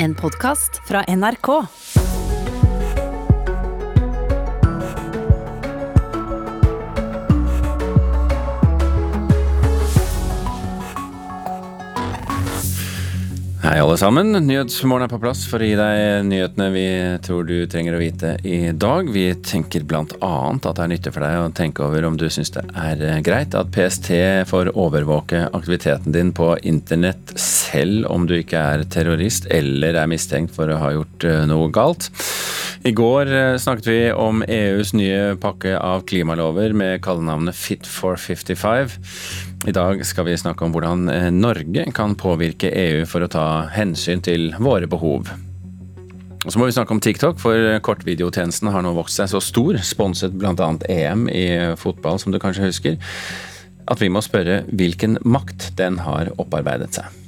En podkast fra NRK. Hei, alle sammen. Nyhetsmorgen er på plass for å gi deg nyhetene vi tror du trenger å vite i dag. Vi tenker bl.a. at det er nyttig for deg å tenke over om du syns det er greit at PST får overvåke aktiviteten din på internett selv om du ikke er terrorist eller er mistenkt for å ha gjort eh, noe galt. I går eh, snakket vi om EUs nye pakke av klimalover med kallenavnet Fit for 55. I dag skal vi snakke om hvordan eh, Norge kan påvirke EU for å ta hensyn til våre behov. Og så må vi snakke om TikTok, for kortvideotjenesten har nå vokst seg så stor, sponset bl.a. EM i fotball, som du kanskje husker, at vi må spørre hvilken makt den har opparbeidet seg.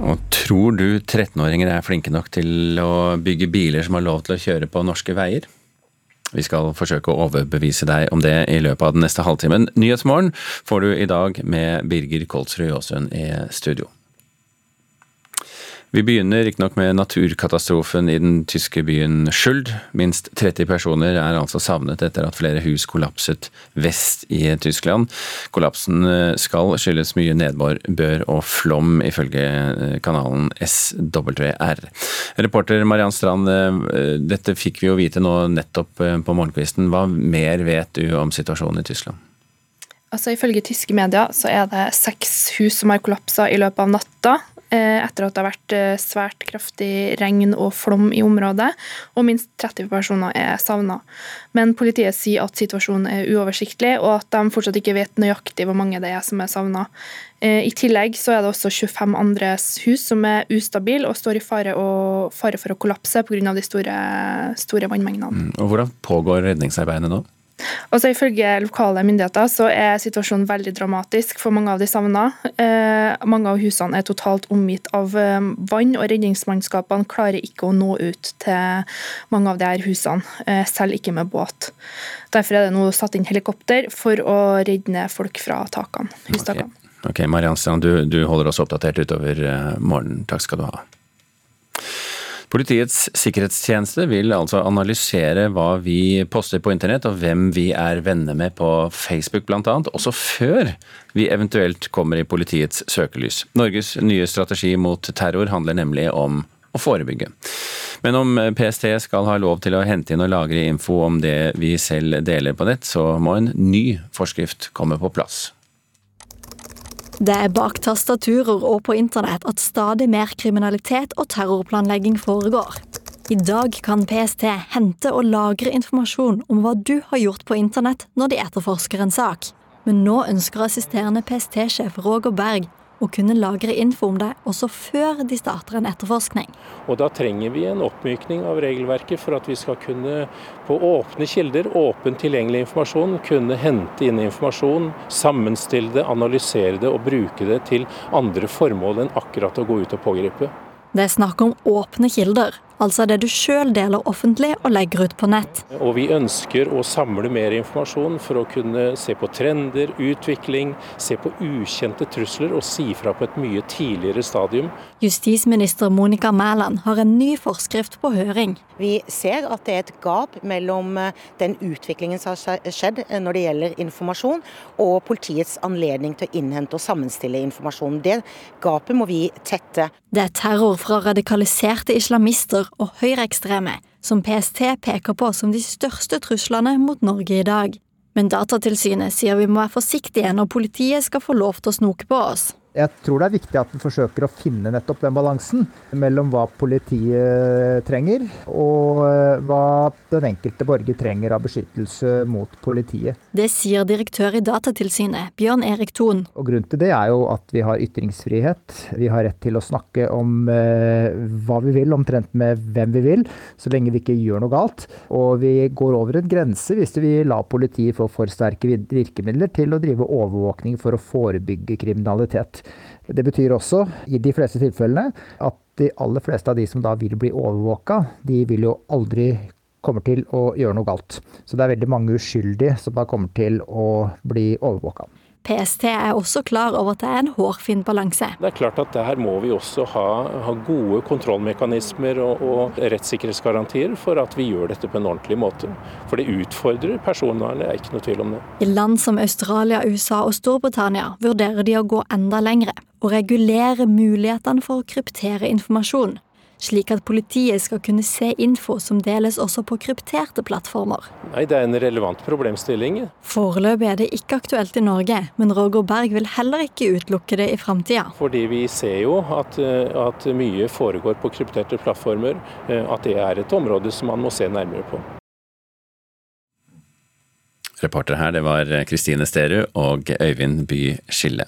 Og tror du 13-åringer er flinke nok til å bygge biler som har lov til å kjøre på norske veier? Vi skal forsøke å overbevise deg om det i løpet av den neste halvtimen. Nyhetsmorgen får du i dag med Birger Kolsrud Jåsund i studio. Vi begynner riktignok med naturkatastrofen i den tyske byen Schuld. Minst 30 personer er altså savnet etter at flere hus kollapset vest i Tyskland. Kollapsen eh, skal skyldes mye nedbør og flom, ifølge eh, kanalen SWR. Reporter Mariann Strand, eh, dette fikk vi jo vite nå nettopp på morgenkvisten. Hva mer vet du om situasjonen i Tyskland? Altså Ifølge tyske medier så er det seks hus som har kollapsa i løpet av natta. Eh, etter at det har vært eh, svært kraftig regn og flom i området, og minst 30 personer er savna. Men politiet sier at situasjonen er uoversiktlig, og at de fortsatt ikke vet nøyaktig hvor mange det er som er savna. Eh, I tillegg så er det også 25 andres hus som er ustabile og står i fare, og, fare for å kollapse pga. de store, store vannmengdene. Mm, Hvordan pågår redningsarbeidet nå? Altså, ifølge lokale myndigheter så er situasjonen veldig dramatisk for mange av de savna. Eh, mange av husene er totalt omgitt av eh, vann, og redningsmannskapene klarer ikke å nå ut til mange av de her husene, eh, selv ikke med båt. Derfor er det nå satt inn helikopter for å redde folk fra takene, hustakene. Ok, okay Mariann Strand, du, du holder oss oppdatert utover eh, morgenen. Takk skal du ha. Politiets sikkerhetstjeneste vil altså analysere hva vi poster på internett og hvem vi er venner med på Facebook bl.a., også før vi eventuelt kommer i politiets søkelys. Norges nye strategi mot terror handler nemlig om å forebygge. Men om PST skal ha lov til å hente inn og lagre info om det vi selv deler på nett, så må en ny forskrift komme på plass. Det er bak tastaturer og på internett at stadig mer kriminalitet og terrorplanlegging foregår. I dag kan PST hente og lagre informasjon om hva du har gjort på internett når de etterforsker en sak. Men nå ønsker assisterende PST-sjef Roger Berg å kunne lagre info om deg også før de starter en etterforskning. Og Da trenger vi en oppmykning av regelverket for at vi skal kunne på åpne kilder, åpen tilgjengelig informasjon, kunne hente inn informasjon, sammenstille det, analysere det og bruke det til andre formål enn akkurat å gå ut og pågripe. Det er snakk om åpne kilder, altså det du sjøl deler offentlig og legger ut på nett. Og Vi ønsker å samle mer informasjon for å kunne se på trender, utvikling, se på ukjente trusler og si fra på et mye tidligere stadium. Justisminister Monica Mæland har en ny forskrift på høring. Vi ser at det er et gap mellom eh, den utviklingen som har skjedd eh, når det gjelder informasjon, og politiets anledning til å innhente og sammenstille informasjon. Det gapet må vi tette. Det er terror fra radikaliserte islamister og høyreekstreme som PST peker på som de største truslene mot Norge i dag. Men Datatilsynet sier vi må være forsiktige når politiet skal få lov til å snoke på oss. Jeg tror det er viktig at vi forsøker å finne nettopp den balansen mellom hva politiet trenger, og eh, hva den enkelte borger trenger av beskyttelse mot politiet. Det sier direktør i Datatilsynet, Bjørn Erik Thon. Og Grunnen til det er jo at vi har ytringsfrihet. Vi har rett til å snakke om eh, hva vi vil, omtrent med hvem vi vil, så lenge vi ikke gjør noe galt. Og vi går over en grense hvis vi lar politiet få for sterke virkemidler til å drive overvåkning for å forebygge kriminalitet. Det betyr også, i de fleste tilfellene, at de aller fleste av de som da vil bli overvåka, de vil jo aldri kommer til å gjøre noe galt. Så det er veldig mange uskyldige som da kommer til å bli overvåka. PST er også klar over at det er en hårfin balanse. Det er klart at Der må vi også ha, ha gode kontrollmekanismer og, og, rettssikkerhetsgarantier for at vi gjør dette på en ordentlig måte. For det utfordrer personvernet, det er ikke noe tvil om det. I land som Australia, USA og Storbritannia vurderer de å gå enda lengre og regulere mulighetene for å kryptere informasjon slik at politiet skal kunne se info som deles også på krypterte plattformer. Nei, Det er en relevant problemstilling. Foreløpig er det ikke aktuelt i Norge, men Roger Berg vil heller ikke utelukke det i framtida. Fordi vi ser jo at, eh, at mye foregår på krypterte plattformer, eh, at det er et område som man må se nærmere på. Reporter her, det var Kristine Sterud og Øyvind By Skille.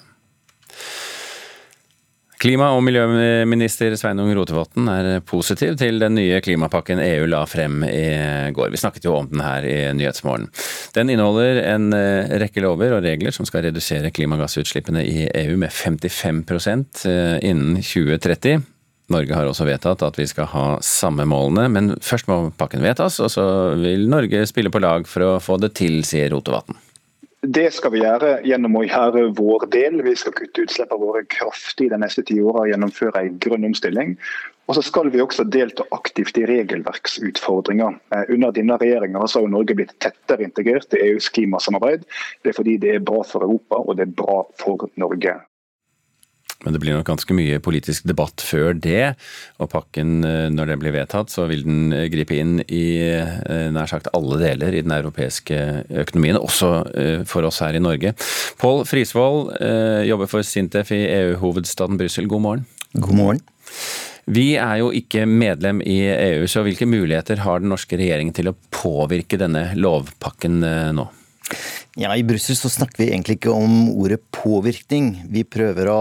Klima- og miljøminister Sveinung Rotevatn er positiv til den nye klimapakken EU la frem i går. Vi snakket jo om den her i Nyhetsmorgen. Den inneholder en eh, rekke lover og regler som skal redusere klimagassutslippene i EU med 55 eh, innen 2030. Norge har også vedtatt at vi skal ha samme målene, men først må pakken vedtas, og så vil Norge spille på lag for å få det til, sier Rotevatn. Det skal vi gjøre gjennom å gjøre vår del. Vi skal kutte utslippene våre kraftig de neste ti åra og gjennomføre en grønn omstilling. Og så skal vi også delta aktivt i regelverksutfordringer. Eh, under denne regjeringa har Norge blitt tettere integrert i EUs klimasamarbeid. Det er fordi det er bra for Europa og det er bra for Norge. Men det blir nok ganske mye politisk debatt før det. Og pakken, eh, når den blir vedtatt, så vil den eh, gripe inn i eh, nær sagt alle deler i den europeiske økonomien, også for oss her i Norge. Pål Frisvold jobber for Sintef i EU-hovedstaden Brussel. God morgen. God morgen. Vi er jo ikke medlem i EU, så hvilke muligheter har den norske regjeringen til å påvirke denne lovpakken nå? Ja, I Brussel så snakker vi egentlig ikke om ordet påvirkning. Vi prøver å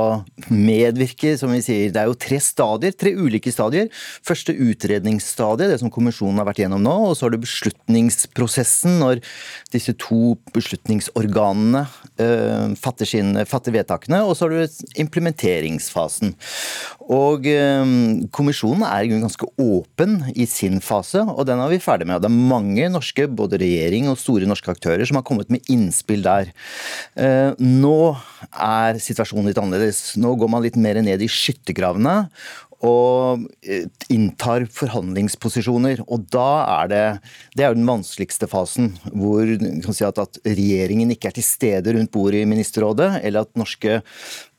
medvirke, som vi sier. Det er jo tre stadier, tre ulike stadier. Første utredningsstadiet, det som kommisjonen har vært gjennom nå. Og så har du beslutningsprosessen, når disse to beslutningsorganene uh, fatter, sin, fatter, vedtakene. Og så har du implementeringsfasen. Og uh, kommisjonen er ganske åpen i sin fase, og den er vi ferdig med. Og det er mange norske, både regjering og store norske aktører, som har kommet med inn innspill der. Eh, nå er situasjonen litt annerledes. Nå går man litt mer ned i skyttergravene og eh, inntar forhandlingsposisjoner. Og da er det Det er jo den vanskeligste fasen, hvor si at, at, regjeringen ikke er til stede rundt bordet i ministerrådet, eller at norske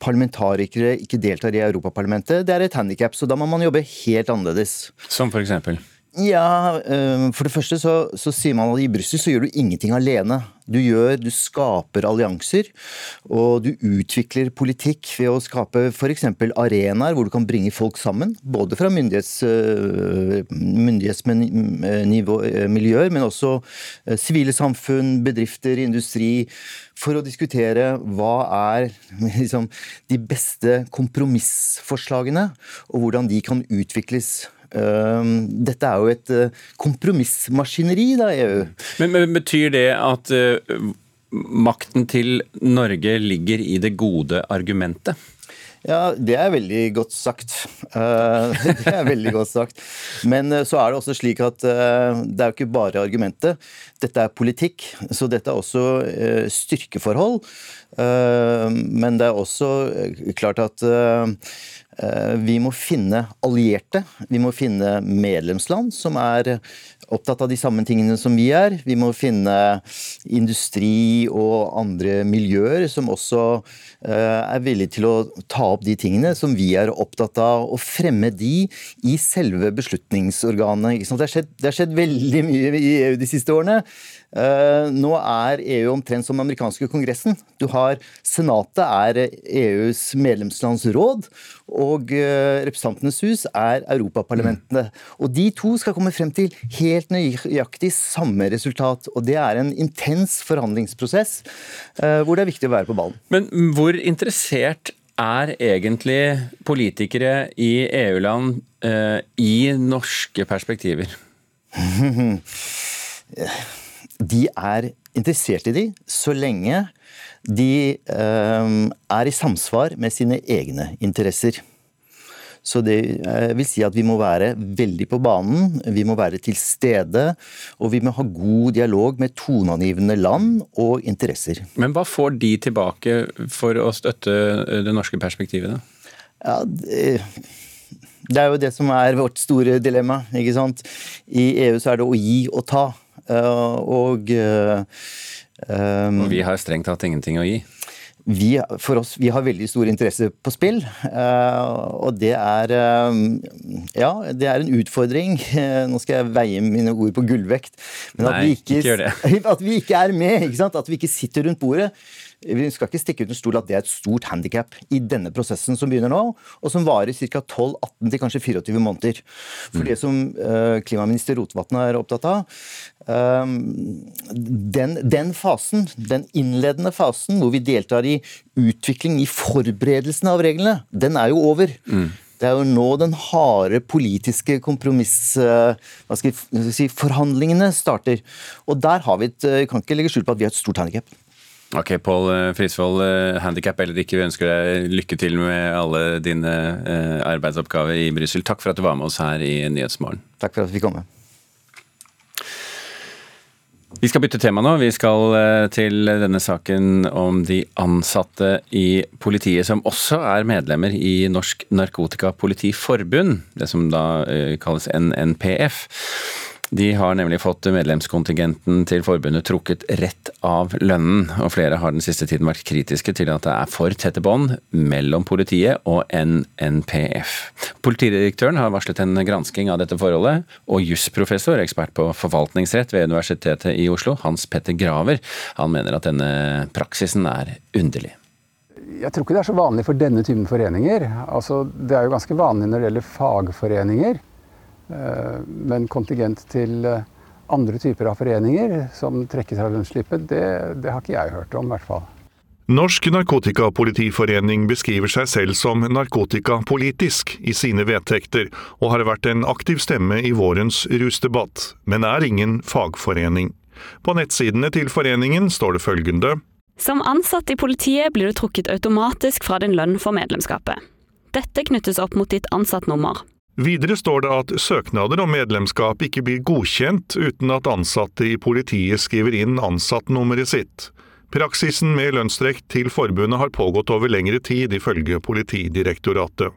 parlamentarikere ikke deltar i Europaparlamentet. Det er et handikap, så da må man jobbe helt annerledes. Som for eksempel? Ja, eh, for det første så, så sier man at i Brussel så gjør du ingenting alene. Du gjør, du skaper allianser, og du utvikler politikk ved å skape f.eks. arenaer hvor du kan bringe folk sammen. Både fra myndighets, eh, myndighetsmiljøer, men også eh, sivile samfunn, bedrifter, industri. For å diskutere hva er liksom, de beste kompromissforslagene, og hvordan de kan utvikles dette er jo et eh, kompromissmaskineri, da, EU. Men, men betyr det at uh, makten til Norge ligger i det gode argumentet? Ja, det er veldig godt sagt. Uh, det er veldig godt sagt. Men så er det også slik at det er jo ikke bare argumentet. Dette er politikk, så dette er også styrkeforhold. Men det er også klart at Eh, vi må finne allierte. Vi må finne medlemsland som er opptatt av de samme tingene som vi er. Vi må finne industri og andre miljøer som også eh, er villige til å ta opp de tingene som vi er opptatt av, og fremme de i selve beslutningsorganet. Det har, skjedd, det har skjedd veldig mye i EU de siste årene. Eh, nå er EU omtrent som den amerikanske kongressen. Du har Senatet er EUs medlemslandsråd, og eh, Representantenes hus er Europaparlamentene. Og de to skal komme frem til helt nøyaktig samme resultat. Og det er en intens forhandlingsprosess eh, hvor det er viktig å være på ballen. Men hvor interessert er egentlig politikere i EU-land i norske perspektiver? de er interessert i de så lenge de eh, er i samsvar med sine egne interesser. Så det vil si at vi må være veldig på banen, vi må være til stede, og vi må ha god dialog med toneangivende land og interesser. Men hva får de tilbake for å støtte det norske perspektivet? Ja, det, det er jo det som er vårt store dilemma. ikke sant? I EU så er det å gi og ta. Og, um, og vi har strengt tatt ingenting å gi? vi, for oss, vi har veldig stor interesse på spill, og det er Ja, det er en utfordring. Nå skal jeg veie mine ord på gullvekt. Men at, Nei, vi ikke, ikke at vi ikke er med, ikke sant? at vi ikke sitter rundt bordet. Vi skal ikke stikke ut en stol at det er et stort handikap i denne prosessen som begynner nå, og som varer ca. 12-18 til kanskje 24 måneder. For mm. det som uh, klimaminister Rotevatn er opptatt av, um, den, den, fasen, den innledende fasen hvor vi deltar i utvikling, i forberedelsen av reglene, den er jo over. Mm. Det er jo nå den harde politiske kompromiss... Hva skal jeg si, starter. Og der har vi et, kan ikke legge skjul på at vi har et stort handikap. Ok, Pål eh, Frisvold, eh, handikap eller ikke, vi ønsker deg lykke til med alle dine eh, arbeidsoppgaver i Brussel. Takk for at du var med oss her i Nyhetsmorgen. Takk for at vi fikk komme. Vi skal bytte tema nå. Vi skal til denne saken om de ansatte i politiet, som også er medlemmer i Norsk Narkotikapolitiforbund, det som da kalles NNPF. De har nemlig fått medlemskontingenten til forbundet trukket rett av lønnen, og flere har den siste tiden vært kritiske til at det er for tette bånd mellom politiet og NNPF. Politidirektøren har varslet en gransking av dette forholdet, og jusprofessor, ekspert på forvaltningsrett ved Universitetet i Oslo, Hans Petter Graver, han mener at denne praksisen er underlig. Jeg tror ikke det er så vanlig for denne typen foreninger. Altså, det er jo ganske vanlig når det gjelder fagforeninger. Eh, men kontingent til eh, andre typer av foreninger som trekkes av lønnsslippet, det, det har ikke jeg hørt om, i hvert fall. Norsk Narkotikapolitiforening beskriver seg selv som narkotikapolitisk i sine vedtekter, og har vært en aktiv stemme i vårens rusdebatt, men er ingen fagforening. På nettsidene til foreningen står det følgende Som ansatt i politiet blir du trukket automatisk fra din lønn for medlemskapet. Dette knyttes opp mot ditt ansattnummer. Videre står det at søknader om medlemskap ikke blir godkjent uten at ansatte i politiet skriver inn ansattnummeret sitt. Praksisen med lønnstrekk til forbundet har pågått over lengre tid, ifølge Politidirektoratet.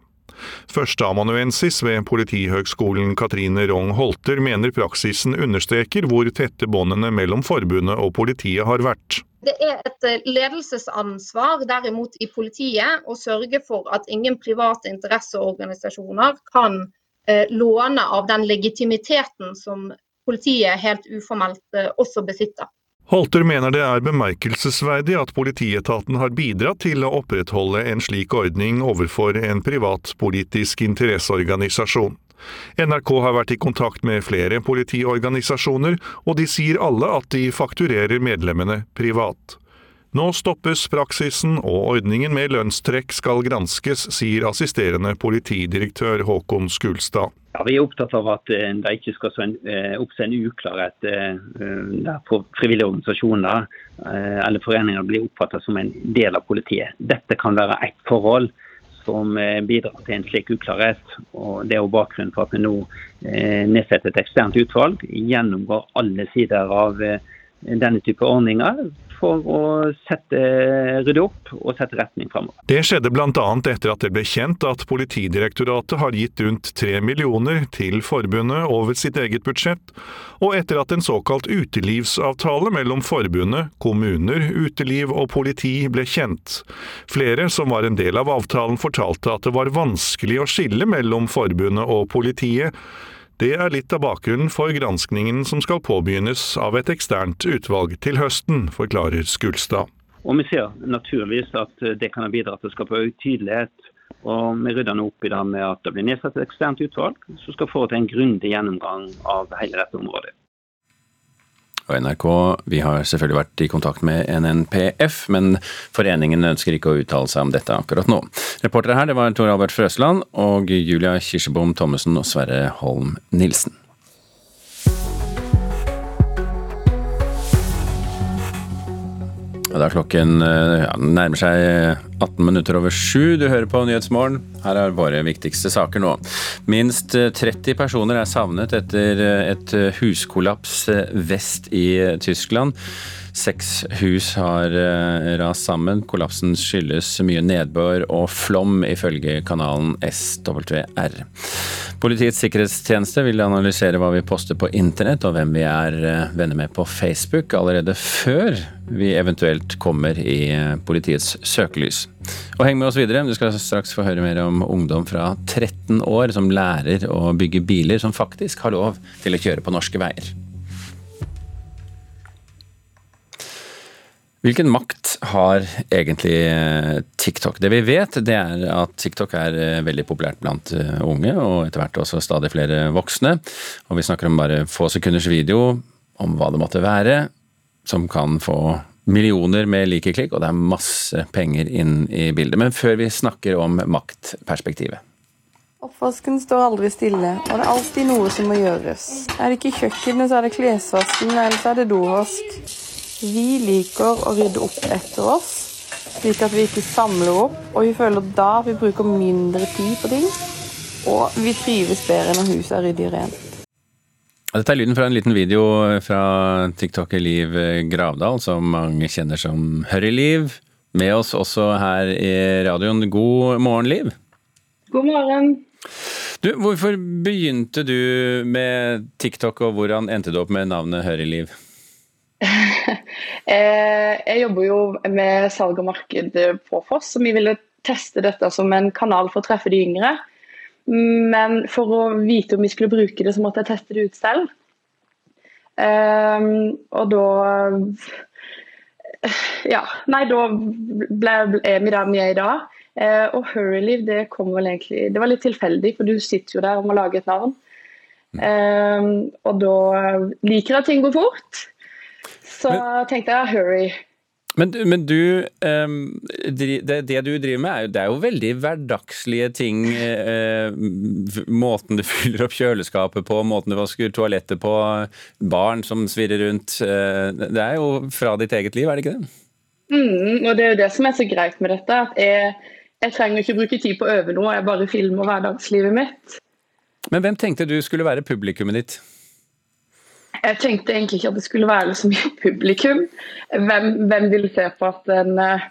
Førsteamanuensis ved Politihøgskolen Katrine Rong Holter mener praksisen understreker hvor tette båndene mellom forbundet og politiet har vært. Det er et eh, ledelsesansvar derimot i politiet å sørge for at ingen private interesseorganisasjoner kan eh, låne av den legitimiteten som politiet helt uformelt eh, også besitter. Holter mener det er bemerkelsesverdig at politietaten har bidratt til å opprettholde en slik ordning overfor en privat politisk interesseorganisasjon. NRK har vært i kontakt med flere politiorganisasjoner, og de sier alle at de fakturerer medlemmene privat. Nå stoppes praksisen, og ordningen med lønnstrekk skal granskes, sier assisterende politidirektør Håkon Skulstad. Ja, Vi er opptatt av at eh, det ikke skal eh, oppstå en uklarhet eh, der frivillige organisasjoner eller foreninger blir oppfattet som en del av politiet. Dette kan være ett forhold som eh, bidrar til en slik uklarhet. og Det er jo bakgrunnen for at vi nå eh, nedsetter et eksternt utvalg, gjennomgår alle sider av eh, denne type ordninger for å sette, rydde opp og sette retning fremover. Det skjedde bl.a. etter at det ble kjent at Politidirektoratet har gitt rundt tre millioner til forbundet over sitt eget budsjett, og etter at en såkalt utelivsavtale mellom forbundet, kommuner, uteliv og politi ble kjent. Flere som var en del av avtalen fortalte at det var vanskelig å skille mellom forbundet og politiet, det er litt av bakgrunnen for granskningen som skal påbegynnes av et eksternt utvalg til høsten, forklarer Skulstad. Og Vi ser naturligvis at det kan bidra til å skape økt tydelighet. Og Vi rydder nå opp i det med at det blir nedsatt et eksternt utvalg som skal foreta en grundig gjennomgang av hele dette området og NRK. Vi har selvfølgelig vært i kontakt med NNPF, men foreningen ønsker ikke å uttale seg om dette akkurat nå. Reportere her det var Tor Albert Frøsland og Julia Kirsebom Thommessen og Sverre Holm Nilsen. Og det er klokken ja, nærmer seg 18 minutter over sju. Du hører på Nyhetsmorgen. Her er våre viktigste saker nå. Minst 30 personer er savnet etter et huskollaps vest i Tyskland. Seks hus har rast sammen. Kollapsen skyldes mye nedbør og flom, ifølge kanalen SWR. Politiets sikkerhetstjeneste vil analysere hva vi poster på internett og hvem vi er venner med på Facebook, allerede før vi eventuelt kommer i politiets søkelys. Og heng med oss videre, du skal straks få høre mer om ungdom fra 13 år som lærer å bygge biler som faktisk har lov til å kjøre på norske veier. Hvilken makt har egentlig TikTok? Det vi vet, det er at TikTok er veldig populært blant unge, og etter hvert også stadig flere voksne. Og vi snakker om bare få sekunders video om hva det måtte være, som kan få millioner med like-klikk, og det er masse penger inn i bildet. Men før vi snakker om maktperspektivet. Oppvasken står aldri stille, og det er alltid noe som må gjøres. Er det ikke kjøkkenet, så er det klesvasken, eller så er det dovask. Vi liker å rydde opp etter oss, slik at vi ikke samler opp, og vi føler da vi bruker mindre tid på ting, og vi trives bedre når huset er ryddig og rent. Dette er lyden fra en liten video fra tiktoker Liv Gravdal, som mange kjenner som Hørriliv. Med oss også her i radioen. God morgen, Liv. God morgen. Du, hvorfor begynte du med TikTok, og hvordan endte du opp med navnet Hørriliv? jeg jobber jo med salg og marked på Foss, så vi ville teste dette som en kanal for å treffe de yngre. Men for å vite om vi skulle bruke det, så måtte jeg teste det ut selv. Um, og da Ja, nei, da ble, er vi der vi er i dag. Uh, og Hurryliv, det kom vel egentlig Det var litt tilfeldig, for du sitter jo der og må lage et navn. Um, og da liker jeg at ting går fort. Så men, tenkte jeg hurry. Men, men du, um, det, det, du driver med, er jo, det er jo veldig hverdagslige ting. Uh, måten du fyller opp kjøleskapet på, måten du vasker toalettet på, barn som svirrer rundt. Uh, det er jo fra ditt eget liv, er det ikke det? Mm, og det er jo det som er så greit med dette. at jeg, jeg trenger ikke bruke tid på å øve noe, jeg bare filmer hverdagslivet mitt. Men hvem tenkte du skulle være publikummet ditt? Jeg tenkte egentlig ikke at det skulle være så mye publikum. Hvem, hvem vil se på at en uh,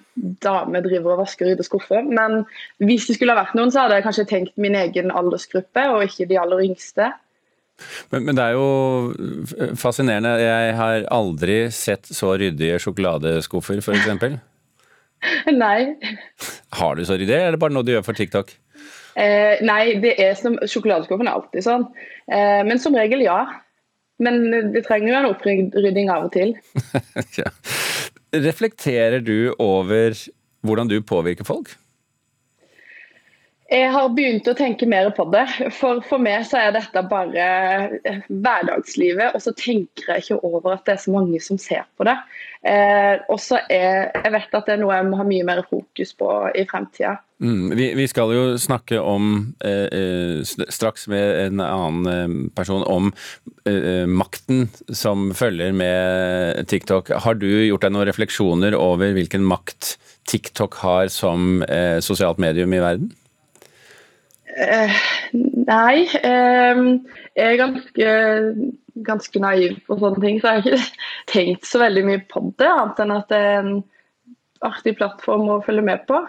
dame driver og vasker og rydder skuffer? Men hvis det skulle ha vært noen, så hadde jeg kanskje tenkt min egen aldersgruppe, og ikke de aller yngste. Men, men, det er jo fascinerende. Jeg har aldri sett så ryddige sjokoladeskuffer, f.eks. nei. Har du så ryddig, eller er det bare noe du gjør for TikTok? Eh, nei, det er som, sjokoladeskuffen er alltid sånn. Eh, men som regel, ja. Men det trenger jo en opprydding av og til. ja. Reflekterer du over hvordan du påvirker folk? Jeg har begynt å tenke mer på det. For, for meg så er dette bare hverdagslivet. Og så tenker jeg ikke over at det er så mange som ser på det. Eh, og så er jeg vet at det er noe jeg må ha mye mer fokus på i fremtida. Mm, vi, vi, skal jo snakke om, eh, eh straks med en annen eh, person, om eh, makten som følger med TikTok. Har du gjort deg noen refleksjoner over hvilken makt TikTok har som eh, sosialt medium i verden? Uh, nei. Eh, jeg er ganske, ganske, naiv på sånne ting, så jeg har ikke tenkt så veldig mye på det, annet enn at det er en artig plattform å følge med på.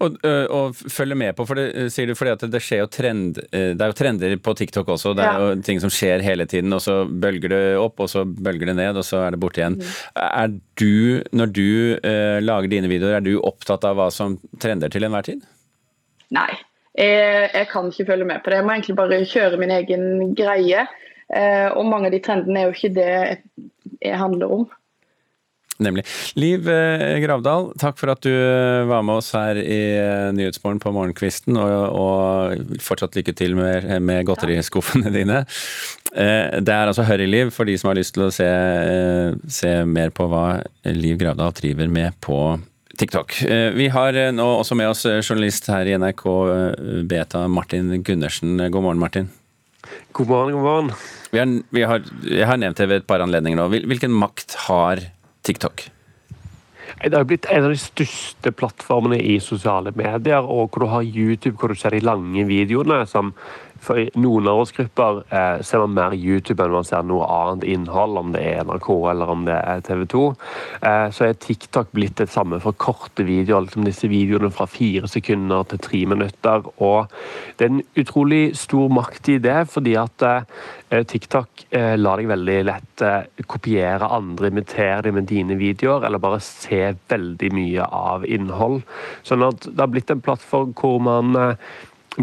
Og, og følge med på, for det sier du fordi at det skjer jo trend Det er jo trender på TikTok også. Det er ja. jo ting som skjer hele tiden, og så bølger det opp, og så bølger det ned, og så er det borte igjen. Mm. Er du, når du uh, lager dine videoer, er du opptatt av hva som trender til enhver tid? Nei. Jeg, jeg, kan ikke følge med på det. Jeg må egentlig bare kjøre min egen greie. Eh, og mange av de trendene er jo ikke det jeg handler om. Nemlig. Liv eh, Gravdal, takk for at du eh, var med oss her i Nyhetsmorgen på morgenkvisten, og, og fortsatt lykke til med, med godteriskuffene dine. Det er altså Hør i Liv for de som har lyst til å se, se mer på hva Liv Gravdal driver med på TikTok. Eh, vi har eh, nå også med oss eh, journalist her i NRK Beta, Martin Gundersen. God morgen, Martin. God morgen, god morgen. Vi har, vi har, jeg har nevnt det ved et par anledninger nå. Hvilken makt har TikTok? Det har blitt en av de største plattformene i sosiale medier, og hvor du har YouTube, hvor du ser de lange videoene som for i noen aldersgrupper eh, ser man mer YouTube enn man ser noe annet innhold, om det er NRK eller om det er TV 2. Eh, så er TikTok blitt det samme for korte videoer, liksom disse videoene fra fire sekunder til tre minutter. Og det er en utrolig stor makt i det, fordi at eh, TikTok eh, lar deg veldig lett eh, kopiere andre, imitere dem med dine videoer, eller bare se veldig mye av innhold. Sånn at det har blitt en plattform hvor man eh,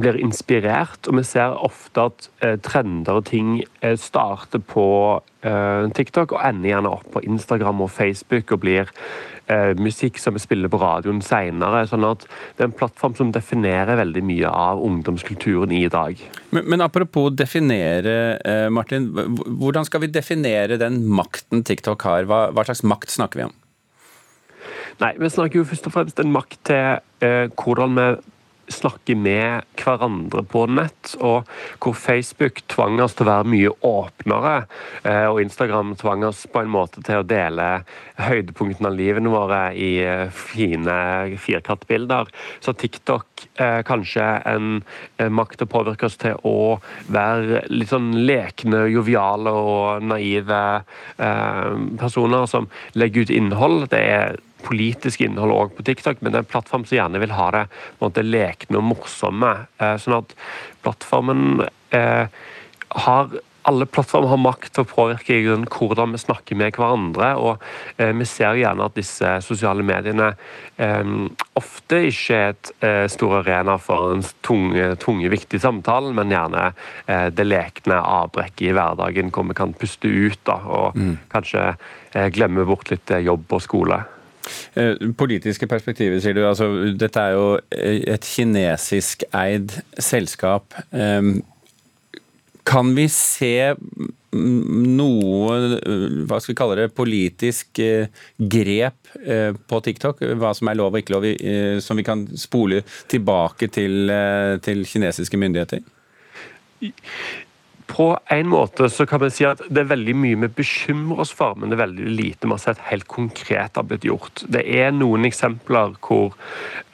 blir inspirert, og vi ser ofte at eh, trender og ting eh, starter på eh, TikTok og ender gjerne opp på Instagram og Facebook og blir eh, musikk som vi spiller på radioen senere. Sånn at det er en plattform som definerer veldig mye av ungdomskulturen i dag. Men, men apropos definere, eh, Martin. Hvordan skal vi definere den makten TikTok har? Hva, hva slags makt snakker vi om? Nei, Vi snakker jo først og fremst en makt til eh, hvordan vi snakke med hverandre på nett, og hvor Facebook tvang oss til å være mye åpnere, eh, og Instagram tvang oss på en måte til å dele høydepunktene av livene våre i eh, fine firkantbilder. Så TikTok eh, kanskje en makt til å påvirke oss til å være litt sånn lekne, joviale og naive personer som legger ut innhold. Det er politisk innhold òg på TikTok, men det er en plattform som gjerne vil ha det på en måte lekne og morsomme. Eh, sånn at plattformen eh, har alle plattformer har makt til å påvirke hvordan vi snakker med hverandre. og eh, Vi ser gjerne at disse sosiale mediene eh, ofte ikke er et eh, stor arena for den tunge, tunge, viktige samtalen, men gjerne eh, det lekne avbrekket i hverdagen hvor vi kan puste ut da, og mm. kanskje glemme bort litt jobb og skole. Eh, politiske perspektiver, sier du. Altså, dette er jo et kinesisk eid selskap. Kan vi se noe, hva skal vi kalle det, politisk eh, grep eh, på TikTok? Hva som er lov og ikke lov, som vi kan spole tilbake til, til kinesiske myndigheter? På en måte så kan vi si at det er veldig mye vi bekymrer oss for, men det er veldig lite vi har sett helt konkret har blitt gjort. Det er noen eksempler hvor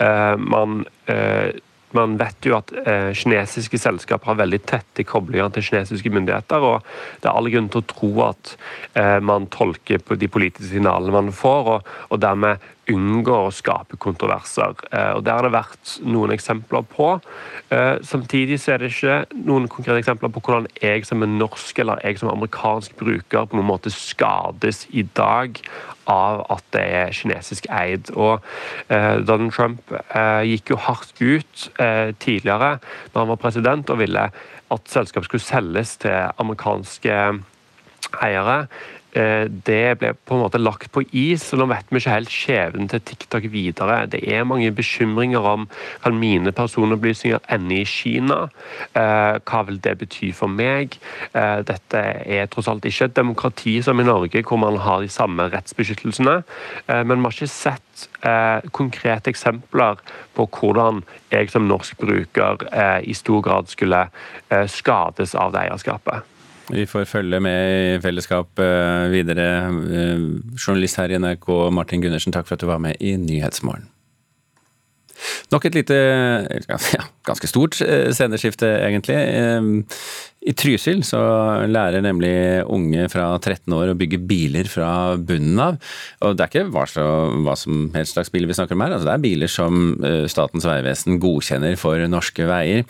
uh, man uh, man vet jo at eh, kinesiske selskaper har veldig tette koblinger til kinesiske myndigheter. og Det er alle grunn til å tro at eh, man tolker på de politiske signalene man får, og, og dermed unngår å skape kontroverser. Eh, og Det har det vært noen eksempler på. Eh, samtidig så er det ikke noen konkrete eksempler på hvordan jeg som er norsk eller jeg som er amerikansk bruker på noen måte skades i dag av at det er kinesisk eid. Og eh, Donald Trump gikk jo hardt ut tidligere da han var president og ville at selskapet skulle selges til amerikanske eiere. Eh, det ble på en måte lagt på is, og nå vet vi ikke helt skjebnen til TikTok videre. Det er mange bekymringer om kan mine personopplysninger ende i Kina. Eh, hva vil det bety for meg? Eh, dette er tross alt ikke et demokrati som i Norge, hvor man har de samme rettsbeskyttelsene. Men vi har ikke sett konkrete eksempler på hvordan jeg som norsk bruker i stor grad skulle skades av det eierskapet. Vi får følge med i fellesskap eh, videre. Eh, journalist her i NRK, Martin Gundersen, takk for at du var med i Nyhetsmorgen. Nok et lite, ja, ganske stort eh, sceneskifte, egentlig. I Trysil så lærer nemlig unge fra 13 år å bygge biler fra bunnen av. Og det er ikke hva, så, hva som helst slags biler vi snakker om her, altså det er biler som eh, Statens vegvesen godkjenner for norske veier.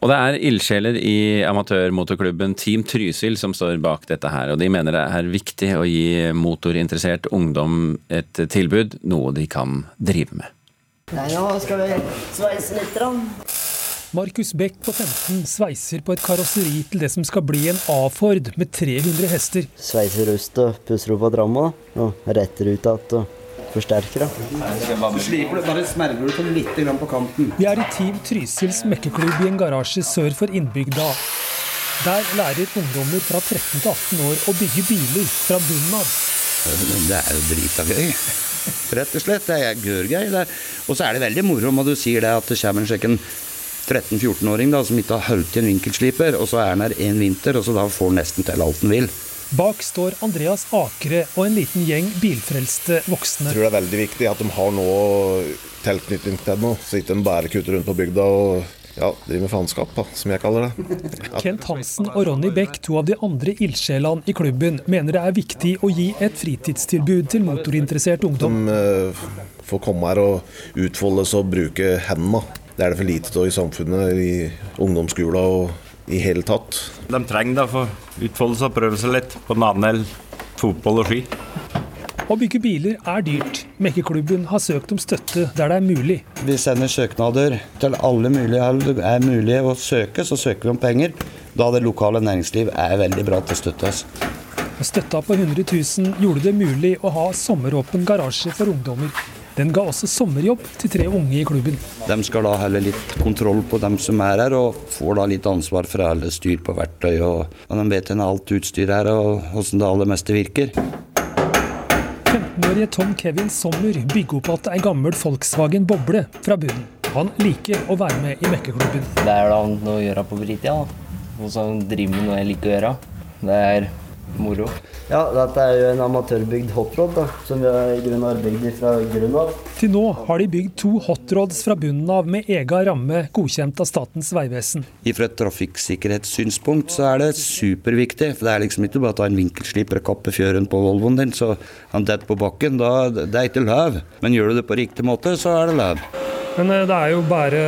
Og det er ildsjeler i amatørmotorklubben Team Trysil som står bak dette her, og de mener det er viktig å gi motorinteressert ungdom et tilbud, noe de kan drive med. Nei, nå skal vi sveise litt. Markus Beck på 15 sveiser på et karosseri til det som skal bli en A-Ford med 300 hester. Sveiser rust og pusser opp av dramma, og retter ut igjen og forsterker. Så sliper du, bare smerger du sånn litt på kanten. Vi er i Team Trysils mekkeklubb i en garasje sør for innbygda. Der lærer ungdommer fra 13 til 18 år å bygge biler fra bunnen av. Det er jo drita gøy. Rett og slett. Det er gørrgøy. Og så er det veldig moro når du sier det at det kommer en sjekken 13-14-åring som ikke har holdt i en vinkelsliper, og så er han her en vinter, og så da får han nesten til alt han vil. Bak står Andreas Akre og en liten gjeng bilfrelste voksne. Jeg tror det er veldig viktig at de har noe tilknytning til noe, så ikke de bare kutter rundt på bygda og ja, driver med faenskap, som jeg kaller det. Ja. Kent Hansen og Ronny Beck, to av de andre ildsjelene i klubben, mener det er viktig å gi et fritidstilbud til motorinteressert ungdom. De eh, får komme her og utfoldes og bruke hendene. Det er det for lite av i samfunnet, i ungdomsskolen og i hele tatt. De trenger det for å utfolde seg og prøve seg litt på nanel, fotball og ski. Å bygge biler er dyrt. Mekkeklubben har søkt om støtte der det er mulig. Vi sender søknader til alle mulige det er mulig å søke, så søker vi om penger. Da det lokale næringsliv er veldig bra til å støtte oss. Støtta på 100 000 gjorde det mulig å ha sommeråpen garasje for ungdommer. Den ga også sommerjobb til tre unge i klubben. De skal da holde litt kontroll på dem som er her, og får da litt ansvar for alle styr på verktøy. Og, og de vet hvordan alt utstyr er og hvordan det aller meste virker. 15-årige Tom Kevin Sommer bygger opp igjen ei gammel Volkswagen Boble fra bunnen. Han liker å være med i mekkeklubben. Det er da noe å gjøre på fritida. Og så driver med noe jeg liker å gjøre. Det er moro. Ja, dette er jo en amatørbygd hotrod da, som vi har i grunn arbeidet fra grunnen av. Til nå har de bygd to hotrods fra bunnen av med egen ramme godkjent av Statens vegvesen. Fra et trafikksikkerhetssynspunkt så er det superviktig. For det er liksom ikke bare å ta en vinkelsliper og kappe fjøren på Volvoen din, så han detter på bakken. Da, det er ikke løv. Men gjør du det på riktig måte, så er det løv. Men eh, det er jo bare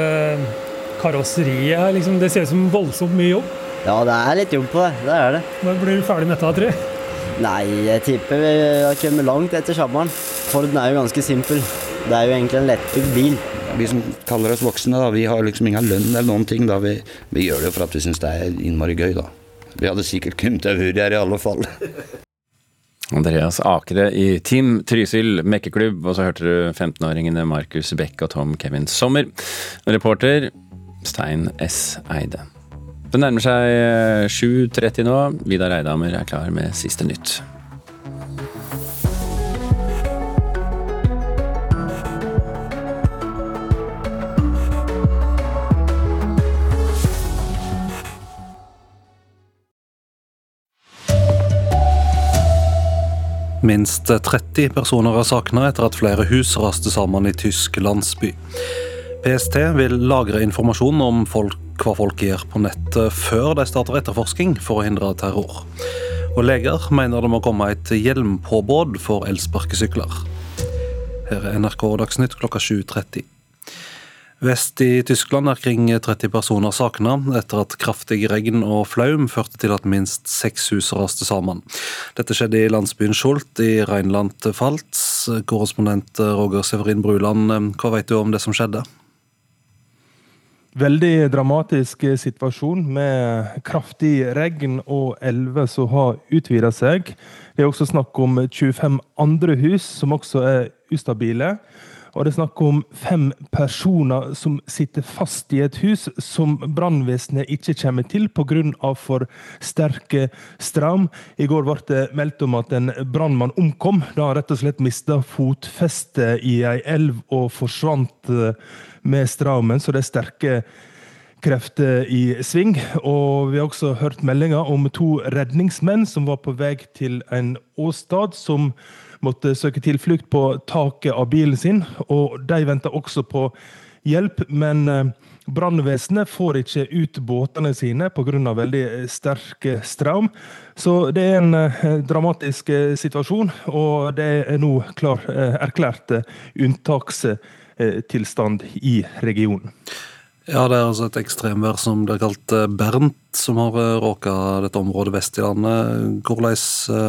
karosseriet her. Liksom. Det ser ut som voldsomt mye jobb. Ja, det er litt jobb på det. Det er det. Når blir du ferdig med dette, tror jeg? Nei, jeg tipper vi har kommet langt etter sommeren. Forden er jo ganske simpel. Det er jo egentlig en lettbygd bil. Vi som kaller oss voksne, da, vi har liksom ingen lønn eller noen ting. Da. Vi, vi gjør det jo for at vi syns det er innmari gøy, da. Vi hadde sikkert kommet til være her i alle fall. Andreas Akere i Team Trysil mekkeklubb, og så hørte du 15-åringene Markus Beck og Tom Kevin Sommer. Reporter Stein S. Eide. Det nærmer seg 7.30 nå. Vidar Eidhammer er klar med siste nytt. Minst 30 personer er savna etter at flere hus raste sammen i tysk landsby. PST vil lagre informasjon om folk, hva folk gjør på nettet før de starter etterforsking for å hindre terror. Og leger mener det må komme et hjelmpåbud for elsparkesykler. Her er NRK Dagsnytt klokka 7.30. Vest i Tyskland er kring 30 personer savna etter at kraftig regn og flaum førte til at minst seks hus raste sammen. Dette skjedde i landsbyen Schult i Rheinland-Pfalz. Korrespondent Roger Severin Bruland, hva vet du om det som skjedde? Veldig dramatisk situasjon med kraftig regn og elver som har utvida seg. Det er også snakk om 25 andre hus som også er ustabile. Og det er snakk om fem personer som sitter fast i et hus som brannvesenet ikke kommer til pga. for sterke strøm. I går ble det meldt om at en brannmann omkom da han rett og slett mista fotfestet i ei elv og forsvant med strømmen. Så det er sterke krefter i sving. Og vi har også hørt meldinger om to redningsmenn som var på vei til en åstad. som måtte søke tilflukt på taket av bilen sin. og De venter også på hjelp, men brannvesenet får ikke ut båtene sine pga. veldig sterk strøm. Så det er en dramatisk situasjon, og det er nå klar, erklært unntakstilstand i regionen. Ja, Det er altså et ekstremvær som blir kalt Bernt, som har råka dette området vest i landet. Hvordan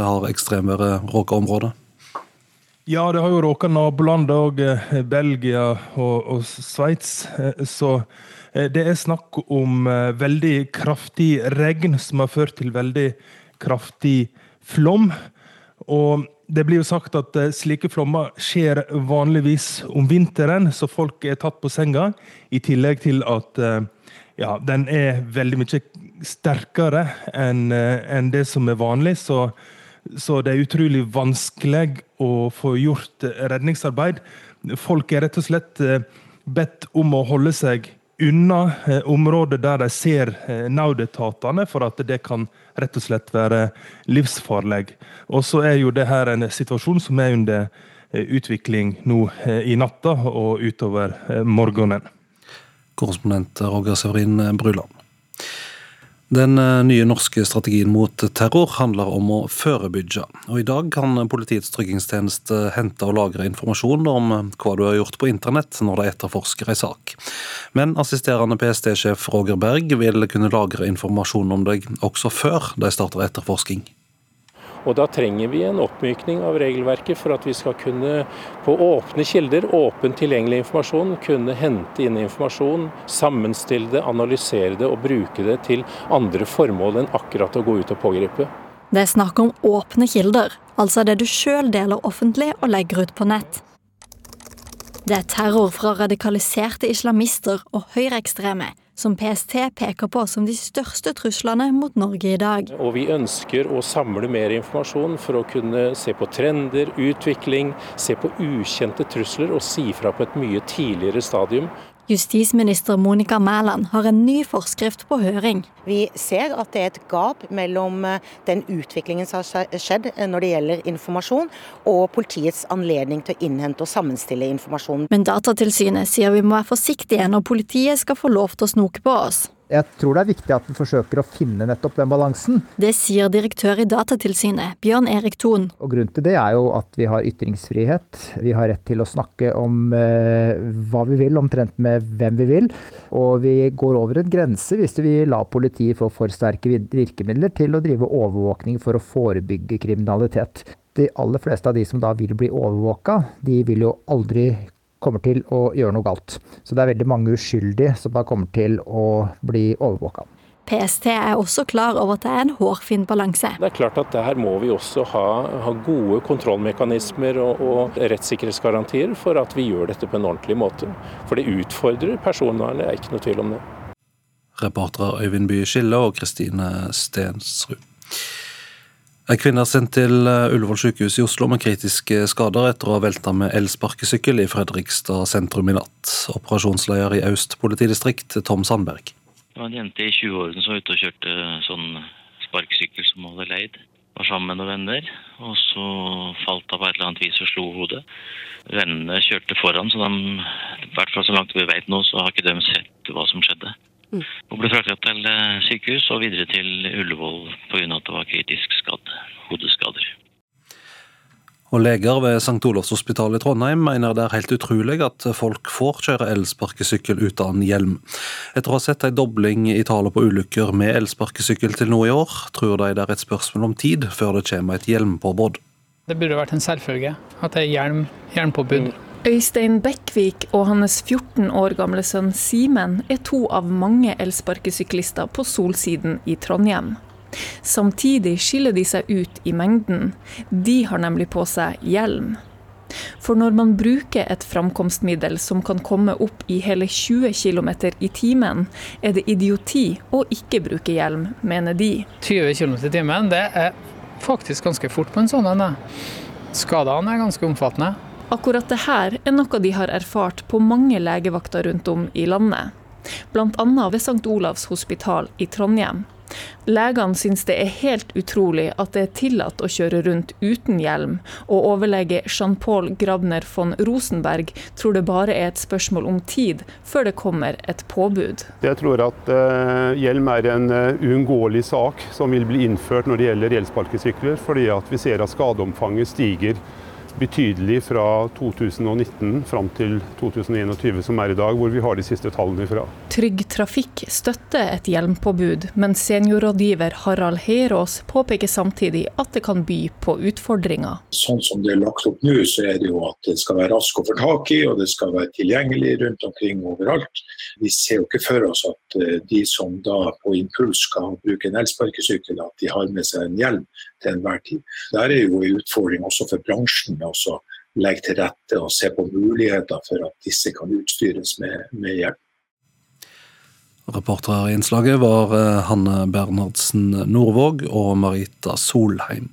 har ekstremværet råka området? Ja, det har jo råka nabolandet òg, Belgia og, og Sveits. Så det er snakk om veldig kraftig regn som har ført til veldig kraftig flom. Og det blir jo sagt at slike flommer skjer vanligvis om vinteren, så folk er tatt på senga. I tillegg til at ja, den er veldig mye sterkere enn en det som er vanlig. Så, så det er utrolig vanskelig å få gjort redningsarbeid. Folk er rett og slett bedt om å holde seg unna området områder der de ser naudetatene, nødetatene, for at det kan rett og slett være livsfarlig. Og så er jo det her en situasjon som er under eh, utvikling nå i natta og utover morgenen. Korrespondent Roger Severin Bruland. Den eh, nye norske strategien mot terror handler om å forebygge. Og I dag kan Politiets tryggingstjeneste hente og lagre informasjon om eh, hva du har gjort på internett når de etterforsker en sak. Men assisterende PST-sjef Roger Berg vil kunne lagre informasjon om deg også før de starter etterforsking. Og Da trenger vi en oppmykning av regelverket for at vi skal kunne på åpne kilder, åpent tilgjengelig informasjon, kunne hente inn informasjon, sammenstille det, analysere det og bruke det til andre formål enn akkurat å gå ut og pågripe. Det er snakk om åpne kilder, altså det du sjøl deler offentlig og legger ut på nett. Det er terror fra radikaliserte islamister og høyreekstreme som PST peker på som de største truslene mot Norge i dag. Og Vi ønsker å samle mer informasjon for å kunne se på trender, utvikling, se på ukjente trusler og si fra på et mye tidligere stadium. Justisminister Monica Mæland har en ny forskrift på høring. Vi ser at det er et gap mellom eh, den utviklingen som har skjedd eh, når det gjelder informasjon, og politiets anledning til å innhente og sammenstille informasjon. Men Datatilsynet sier vi må være forsiktige når politiet skal få lov til å snoke på oss. Jeg tror det er viktig at vi forsøker å finne nettopp den balansen. Det sier direktør i Datatilsynet, Bjørn Erik Thon. Og Grunnen til det er jo at vi har ytringsfrihet. Vi har rett til å snakke om eh, hva vi vil, omtrent med hvem vi vil. Og vi går over en grense hvis vi lar politiet få for sterke virkemidler til å drive overvåkning for å forebygge kriminalitet. De aller fleste av de som da vil bli overvåka, de vil jo aldri kommer til å gjøre noe galt. Så det er veldig mange uskyldige som da kommer til å bli overvåka. PST er også klar over at det er en hårfin balanse. Det er klart at Der må vi også ha, ha gode kontrollmekanismer og, og, rettssikkerhetsgarantier for at vi gjør dette på en ordentlig måte. For det utfordrer personvernet, det er ikke noe tvil om det. Reportere Øyvind Bye Skille og Kristine Stensrud. En kvinne er sendt til eh, Ullevål sykehus i Oslo med kritiske skader etter å ha velta med elsparkesykkel i Fredrikstad sentrum i natt. Operasjonsleder i Aust politidistrikt, Tom Sandberg. Det var en jente i 20-årene som var ute og kjørte sånn sparkesykkel som hun hadde leid. Var sammen med noen venner, og så falt hun på et eller annet vis og slo hodet. Vennene kjørte foran, så de, i hvert fall så langt vi vet nå, så har ikke de sett hva som skjedde. Hun ble fraktet til eh, sykehus og videre til Ullevål pga. at det var kritisk skadd, hodeskader. Og Leger ved St. Olavs hospital i Trondheim mener det er helt utrolig at folk får kjøre elsparkesykkel uten hjelm. Etter å ha sett en dobling i tallet på ulykker med elsparkesykkel til nå i år, tror de det er et spørsmål om tid før det kommer et hjelmpåbud. Det burde vært en selvfølge at det er hjelm, hjelmpåbud. Øystein Bekkvik og hans 14 år gamle sønn Simen er to av mange elsparkesyklister på Solsiden i Trondheim. Samtidig skiller de seg ut i mengden. De har nemlig på seg hjelm. For når man bruker et framkomstmiddel som kan komme opp i hele 20 km i timen, er det idioti å ikke bruke hjelm, mener de. 20 km i timen, det er faktisk ganske fort på en sånn en. Skadene er ganske omfattende. Akkurat det her er noe de har erfart på mange legevakter rundt om i landet. Bl.a. ved St. Olavs hospital i Trondheim. Legene syns det er helt utrolig at det er tillatt å kjøre rundt uten hjelm, og overlege Jean-Paul Grabner von Rosenberg tror det bare er et spørsmål om tid før det kommer et påbud. Jeg tror at uh, hjelm er en uh, uunngåelig sak som vil bli innført når det gjelder elsparkesykler, fordi vi ser at skadeomfanget stiger betydelig fra 2019 fram til 2021, som er i dag, hvor vi har de siste tallene fra. Trygg Trafikk støtter et hjelmpåbud, men seniorrådgiver Harald Herås påpeker samtidig at det kan by på utfordringer. Sånn som det er lagt opp nå, så er det jo at det skal være raskt å få tak i, og det skal være tilgjengelig rundt omkring overalt. Vi ser jo ikke for oss at eh, de som da på impuls skal bruke en elsparkesykkel, at de har med seg en hjelm til enhver tid. Der er jo en utfordring også for bransjen med å legge til rette og se på muligheter for at disse kan utstyres med, med hjelp. Reportere i innslaget var eh, Hanne Bernhardsen Nordvåg og Marita Solheim.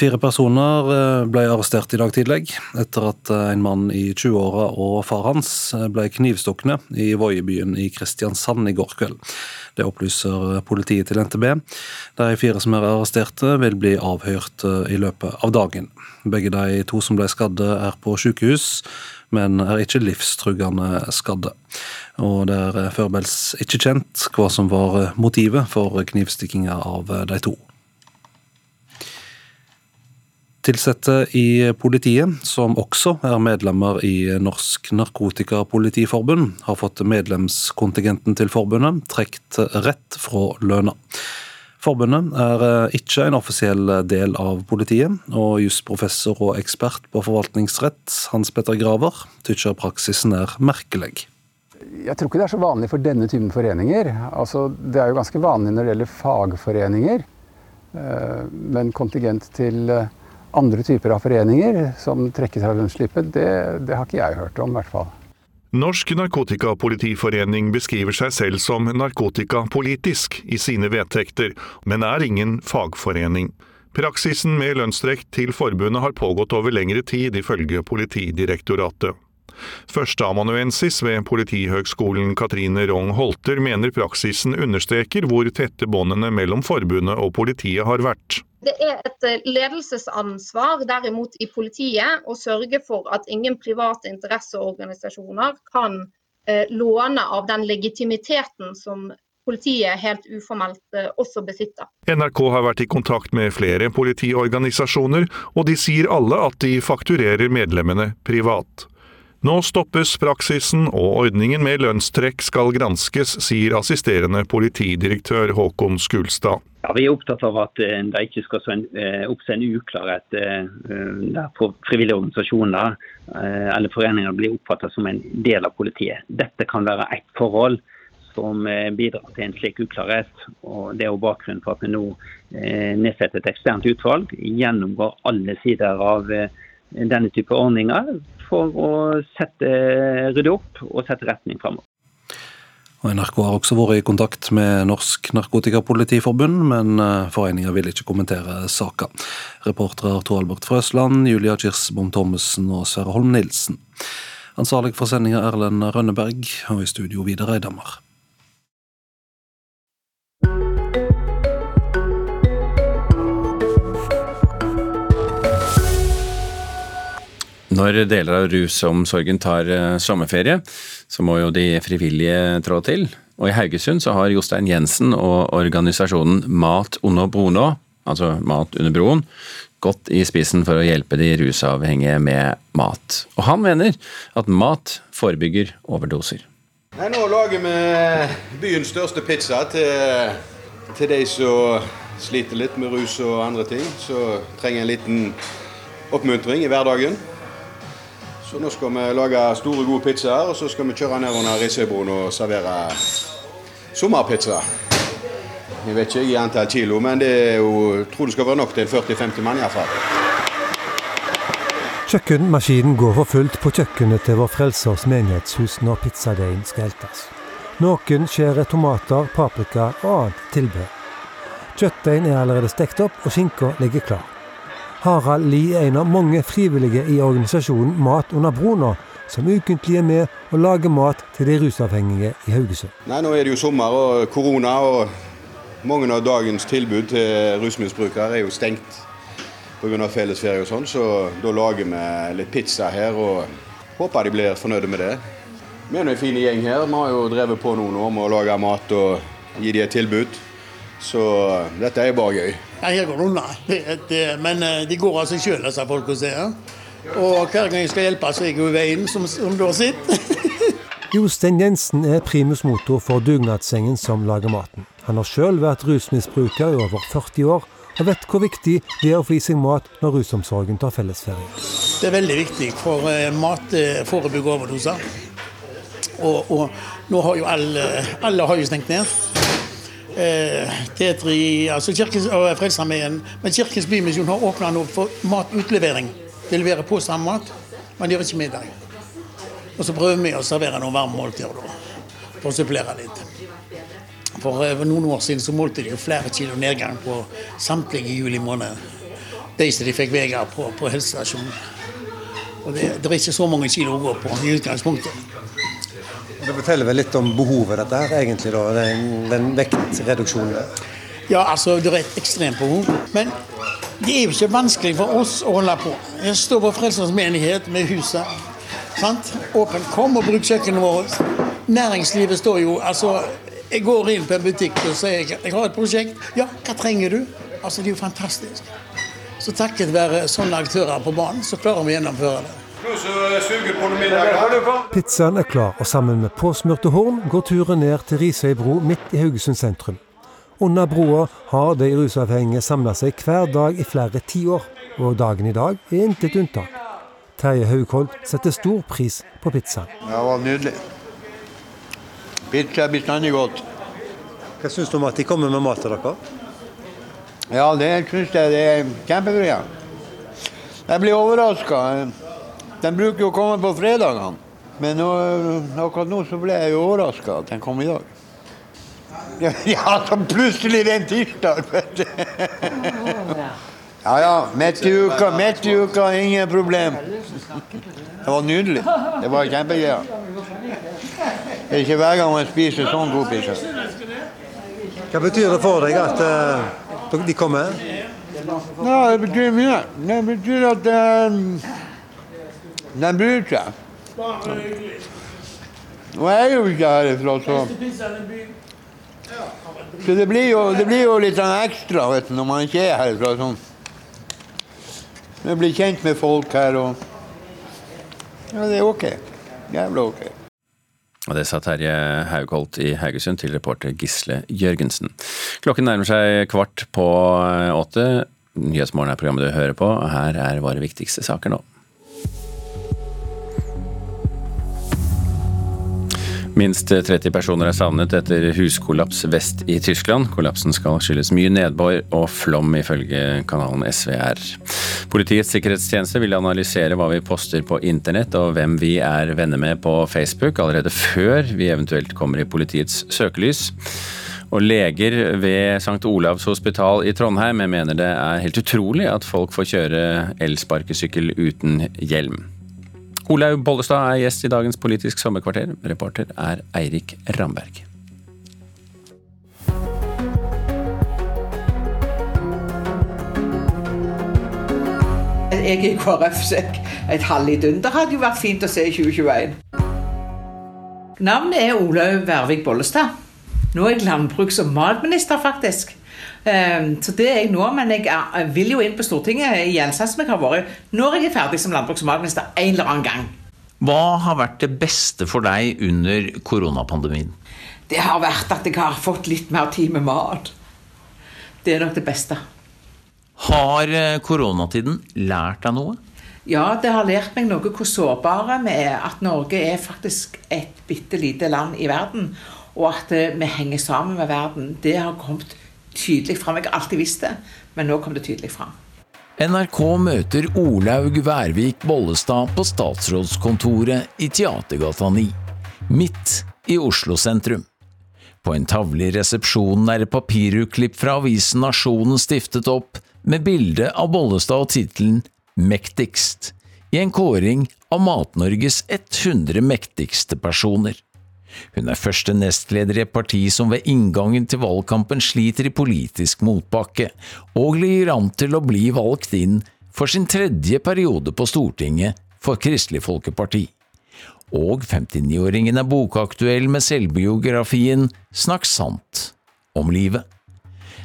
Fire personer eh, ble arrestert i dag tidlig, etter at eh, en mann i 20-åra og far hans eh, ble knivstukne i Voiebyen i Kristiansand i går kveld. Det opplyser politiet til NTB. De fire som er arresterte, vil bli avhørt i løpet av dagen. Begge de to som ble skadde, er på sykehus, men er ikke livstruggende skadde. Og det er foreløpig ikke kjent hva som var motivet for knivstikkinga av de to. Tilsatte i politiet, som også er medlemmer i Norsk Narkotikapolitiforbund, har fått medlemskontingenten til forbundet trukket rett fra lønna. Forbundet er ikke en offisiell del av politiet, og jusprofessor og ekspert på forvaltningsrett Hans Petter Graver tykker praksisen er merkelig. Jeg tror ikke det er så vanlig for denne typen foreninger. Altså, det er jo ganske vanlig når det gjelder fagforeninger. Eh, men kontingent til eh, andre typer av foreninger som trekkes av lønnsslippet, det, det har ikke jeg hørt om, i hvert fall. Norsk Narkotikapolitiforening beskriver seg selv som narkotikapolitisk i sine vedtekter, men er ingen fagforening. Praksisen med lønnstrekk til forbundet har pågått over lengre tid, ifølge Politidirektoratet. Førsteamanuensis ved Politihøgskolen Katrine Rong Holter mener praksisen understreker hvor tette båndene mellom forbundet og politiet har vært. Det er et eh, ledelsesansvar derimot i politiet å sørge for at ingen private interesseorganisasjoner kan eh, låne av den legitimiteten som politiet helt uformelt eh, også besitter. NRK har vært i kontakt med flere politiorganisasjoner, og de sier alle at de fakturerer medlemmene privat. Nå stoppes praksisen, og ordningen med lønnstrekk skal granskes, sier assisterende politidirektør Håkon Skulstad. Ja, Vi er opptatt av at eh, det ikke skal eh, oppstå en uklarhet for der frivillige organisasjoner eller foreninger blir oppfattet som en del av politiet. Dette kan være ett forhold som bidrar til en slik uklarhet. og Det er jo bakgrunnen for at vi nå nedsetter et eksternt utvalg. Gjennomgår alle sider av denne type ordninger for å sette, rydde opp og sette retning framover. NRK har også vært i kontakt med Norsk Narkotikapolitiforbund, men eh, foreninga vil ikke kommentere saka. Reportere Tor Albert Frøsland, Julia Kirsbom Thommessen og Sverre Holm Nilsen. Ansvarlig for sendinga Erlend Rønneberg, og i studio Vidar Eidhammer. Når deler av rusomsorgen tar eh, sommerferie, så må jo de frivillige trå til. Og i Haugesund så har Jostein Jensen og organisasjonen Mat under brono, altså Mat under broen, gått i spissen for å hjelpe de rusavhengige med mat. Og han mener at mat forebygger overdoser. Nei, nå lager vi byens største pizza til, til de som sliter litt med rus og andre ting. Så trenger en liten oppmuntring i hverdagen. Så nå skal vi lage store, gode pizzaer, og så skal vi kjøre ned under Risøybroen og servere sommerpizza. Jeg vet ikke i antall kilo, men det er jo, tror det skal være nok til 40-50 mann iallfall. Kjøkkenmaskinen går for fullt på kjøkkenet til Vår Frelsers menighetshus når pizzadeigen skal eltes. Noen skjærer tomater, paprika og annet tilbehør. Kjøttdeigen er allerede stekt opp, og skinka ligger klar. Harald Lie er en av mange frivillige i organisasjonen Mat under brona, som ukentlig er med og lager mat til de rusavhengige i Haugesund. Nei, Nå er det jo sommer og korona, og mange av dagens tilbud til rusmisbrukere er jo stengt pga. fellesferie og sånn, så da lager vi litt pizza her og håper de blir fornøyde med det. Vi er en fin gjeng her. Vi har jo drevet på noen år med å lage mat og gi dem et tilbud. Så dette er bare gøy. Ja, her går det unna. men eh, de går av seg sjøl, disse folka. Og hver gang jeg skal hjelpe, så er jeg jo i veien, som, som da sitter. Jostein Jensen er primus motor for dugnadssengen som lager maten. Han har sjøl vært rusmisbruker i over 40 år, og vet hvor viktig det er å få i seg mat når rusomsorgen tar fellesferie. Det er veldig viktig, for eh, mat eh, forebygger overdoser. Og, og, nå har jo alle, alle har jo stengt ned. Eh, Tetri, altså kirkens, og Frelsesarmeen. Men Kirkens Bymisjon har åpna nå for matutlevering. De leverer på samme mat, men de gjør ikke middag. Og så prøver vi å servere noen varme måltider da, for å supplere litt. For, eh, noen år siden så målte de jo flere kilo nedgang på samtlige juli måned. de som de fikk veier på, på helsestasjonen. Og det, det, er ikke så mange kilo å gå på i utgangspunktet. Det forteller vel litt om behovet dette her, egentlig, da, den, den vektreduksjonen? Ja, altså det er et ekstremt behov. Men det er jo ikke vanskelig for oss å holde på. Jeg står på Frelsens menighet med huset. Sant? Åpen. Kom og bruk kjøkkenet vårt. Næringslivet står jo altså Jeg går inn på en butikk og sier jeg har et prosjekt. Ja, hva trenger du? Altså, Det er jo fantastisk. Så takket være sånne aktører på banen, så klarer vi å gjennomføre det. Pizzaen er klar, og sammen med påsmurte horn går turen ned til Risøy bro midt i Haugesund sentrum. Under broa har de rusavhengige samla seg hver dag i flere tiår, og dagen i dag er intet unntak. Terje Haughold setter stor pris på pizzaen. Det var nydelig. Pizza er bestandig godt. Hva syns du om at de kommer med mat til dere? Ja, det syns jeg det er kjempebra. Jeg blir overraska. De bruker jo å komme på fredagene. Men nå, akkurat nå så ble jeg jo overraska at den kom i dag. Ja, så plutselig det er en tirsdag, vet du. Ja ja, midt i uka, midt i uka, ingen problem. Det var nydelig. Det var kjempegøy. Det er ikke hver gang man spiser sånn god pizza. Hva betyr det for deg at uh, de kommer? Ja, det betyr mye. Det betyr at uh, de bryr seg. Og jeg er jo ikke herifra, så så det blir jo, det blir jo litt sånn ekstra vet du, når man ikke er herifra. Sånn. Man blir kjent med folk her og Ja, det er ok. Jævla ok. Og det sa Terje Haugholt i Haugesund til reporter Gisle Jørgensen. Klokken nærmer seg kvart på åtte. Nyhetsmorgen er programmet du hører på. Her er våre viktigste saker nå. Minst 30 personer er savnet etter huskollaps vest i Tyskland. Kollapsen skal skyldes mye nedbør og flom, ifølge kanalen SVR. Politiets sikkerhetstjeneste vil analysere hva vi poster på internett og hvem vi er venner med på Facebook, allerede før vi eventuelt kommer i politiets søkelys. Og leger ved St. Olavs hospital i Trondheim mener det er helt utrolig at folk får kjøre elsparkesykkel uten hjelm. Olaug Bollestad er gjest i dagens Politisk sommerkvarter. Reporter er Eirik Ramberg. Jeg er i KrF, så et halvlidunder hadde jo vært fint å se i 2021. Navnet er Olaug Vervik Bollestad. Nå er jeg landbruks- og matminister, faktisk. Ehm, så det er jeg nå, men jeg vil jo inn på Stortinget igjen, sånn som jeg har vært når jeg er ferdig som landbruks- og matminister en eller annen gang. Hva har vært det beste for deg under koronapandemien? Det har vært at jeg har fått litt mer tid med mat. Det er nok det beste. Har eh, koronatiden lært deg noe? Ja, det har lært meg noe hvor sårbare vi er. At Norge er faktisk et bitte lite land i verden. Og at eh, vi henger sammen med verden. Det har kommet tydelig fram. Jeg har alltid visst det, men nå kom det tydelig fram. NRK møter Olaug Værvik Bollestad på statsrådskontoret i Teatergata 9, midt i Oslo sentrum. På en tavle i resepsjonen er et papirutklipp fra avisen Nasjonen stiftet opp, med bilde av Bollestad og tittelen Mektigst, i en kåring av Mat-Norges 100 mektigste personer. Hun er første nestleder i et parti som ved inngangen til valgkampen sliter i politisk motbakke, og ligger an til å bli valgt inn for sin tredje periode på Stortinget for Kristelig Folkeparti. Og 59-åringen er bokaktuell med selvbiografien Snakk sant om livet.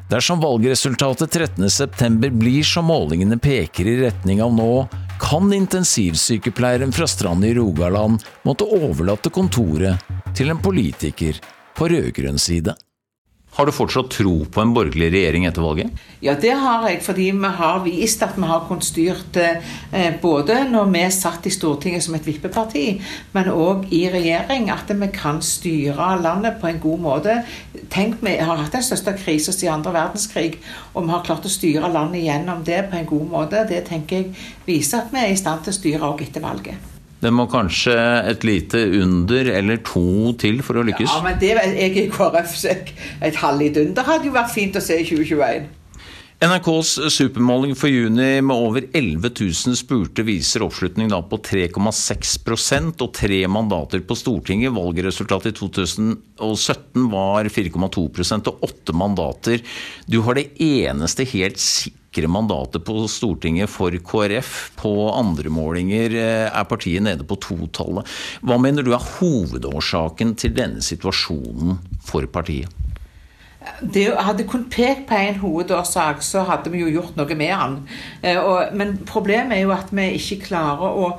Dersom valgresultatet 13.9 blir som målingene peker i retning av nå, kan intensivsykepleieren fra Strand i Rogaland måtte overlate kontoret til en politiker på rød-grønn side. Har du fortsatt tro på en borgerlig regjering etter valget? Ja, det har jeg, fordi vi har vist at vi har kunnet styrt eh, både når vi satt i Stortinget som et vippeparti, men òg i regjering. At vi kan styre landet på en god måte. Tenk, Vi har hatt den største krisen siden andre verdenskrig, og vi har klart å styre landet gjennom det på en god måte. Det tenker jeg viser at vi er i stand til å styre òg etter valget. Det må kanskje et lite under eller to til for å lykkes? Ja, men det, jeg er KrF, så et halvlidunder hadde jo vært fint å se i 2021. NRKs supermåling for juni med over 11 000 spurte viser oppslutning da på 3,6% og tre mandater på Stortinget. Valgresultatet i 2017 var 4,2% og åtte mandater. Du har det eneste helt sikre mandatet på Stortinget for KrF. På andre målinger eh, er partiet nede på totallet. Hva mener du er hovedårsaken til denne situasjonen for partiet? det hadde kun pekt på en hovedårsak, så hadde vi jo gjort noe med den. Eh, men problemet er jo at vi ikke klarer å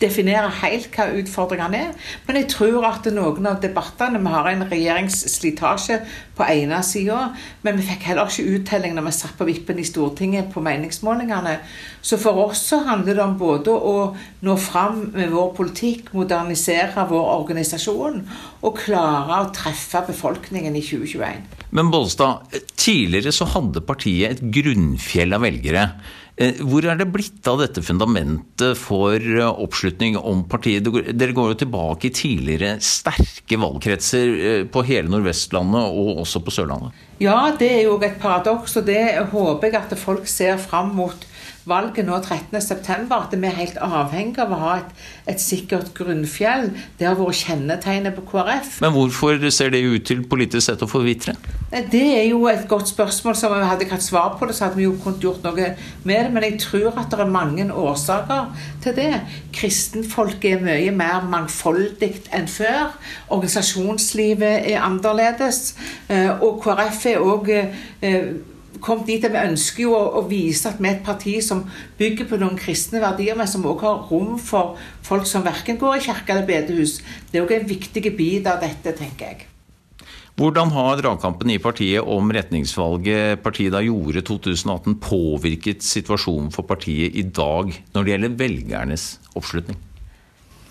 definere helt hva utfordringene er. Men jeg tror at noen av debattene Vi har en regjeringsslitasje på ene sida, men vi fikk heller ikke uttelling når vi satt på vippen i Stortinget på meningsmålingene. Så for oss så handler det om både å nå fram med vår politikk, modernisere vår organisasjon og klare å treffe befolkningen i 2021. Men Bollestad, tidligere så hadde partiet et grunnfjell av velgere. Eh, hvor er det blitt av dette fundamentet for eh, oppslutning om partiet? Dere går jo tilbake i tidligere sterke valgkretser eh, på hele Nordvestlandet og også på Sørlandet. Ja, det er jo et paradoks, og det håper jeg at folk ser fram mot valget nå 13.9. at vi er helt avhengig av å ha et, et sikkert grunnfjell. Det har vært kjennetegnet på KrF. Men hvorfor ser det ut til politisk sett å forvitre? Det er jo et godt spørsmål. som vi Hadde ikke hatt svar på det, så hadde vi jo kunnet gjort noe med det. Men jeg tror at det er mange årsaker til det. Kristenfolket er mye mer mangfoldig enn før. Organisasjonslivet er annerledes. Eh, og KrF er òg kom dit at vi ønsker jo å, å, vise at vi er et parti som bygger på noen kristne verdier, men som også har rom for folk som verken går i kirke eller bedehus. Det er òg en viktig bit av dette, tenker jeg. Hvordan har dragkampen i partiet om retningsvalget partiet da gjorde 2018 påvirket situasjonen for partiet i dag når det gjelder velgernes oppslutning?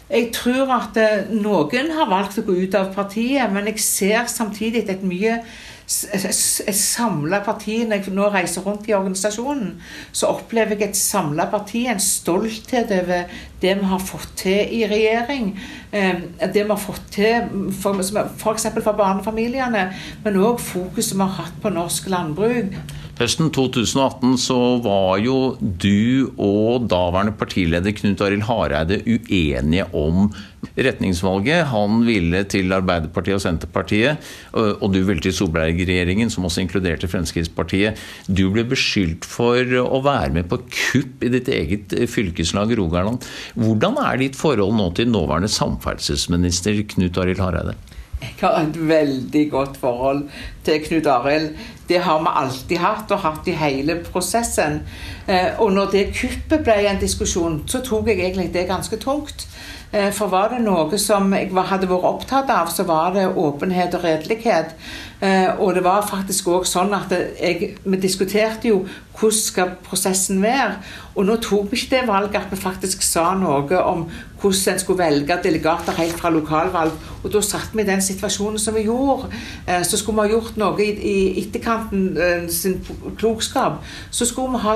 Jeg tror at eh, noen har valgt å gå ut av partiet, men jeg ser samtidig et mye et samla parti Når jeg nå reiser rundt i organisasjonen, så opplever jeg et samla parti, en stolthet over det vi har fått til i regjering. Ehm, det vi har fått til f.eks. For, for barnefamiliene, men òg fokuset vi har hatt på norsk landbruk. Høsten 2018 så var jo du og daværende partileder Knut Arild Hareide uenige om retningsvalget. Han ville til Arbeiderpartiet og Senterpartiet, og du ville til Solberg-regjeringen, som også inkluderte Fremskrittspartiet. Du ble beskyldt for å være med på kupp i ditt eget fylkeslag Rogaland. Hvordan er ditt forhold nå til nåværende samferdselsminister Knut Arild Hareide? Jeg har et veldig godt forhold til Knut Arild. Det har vi alltid hatt, og hatt i hele prosessen. Eh, og når det kuppet ble en diskusjon, så tok jeg egentlig det ganske tungt. Eh, for var det noe som jeg hadde vært opptatt av, så var det åpenhet og redelighet. Eh, og det var faktisk òg sånn at jeg, vi diskuterte jo hvordan skal prosessen være. Og nå tok vi ikke det valget at vi faktisk sa noe om hvordan en skulle velge delegater helt fra lokalvalg. Og da satt vi i den situasjonen som vi gjorde. Eh, så skulle vi ha gjort noe i, etterkanten sin klokskap. Så skulle vi ha,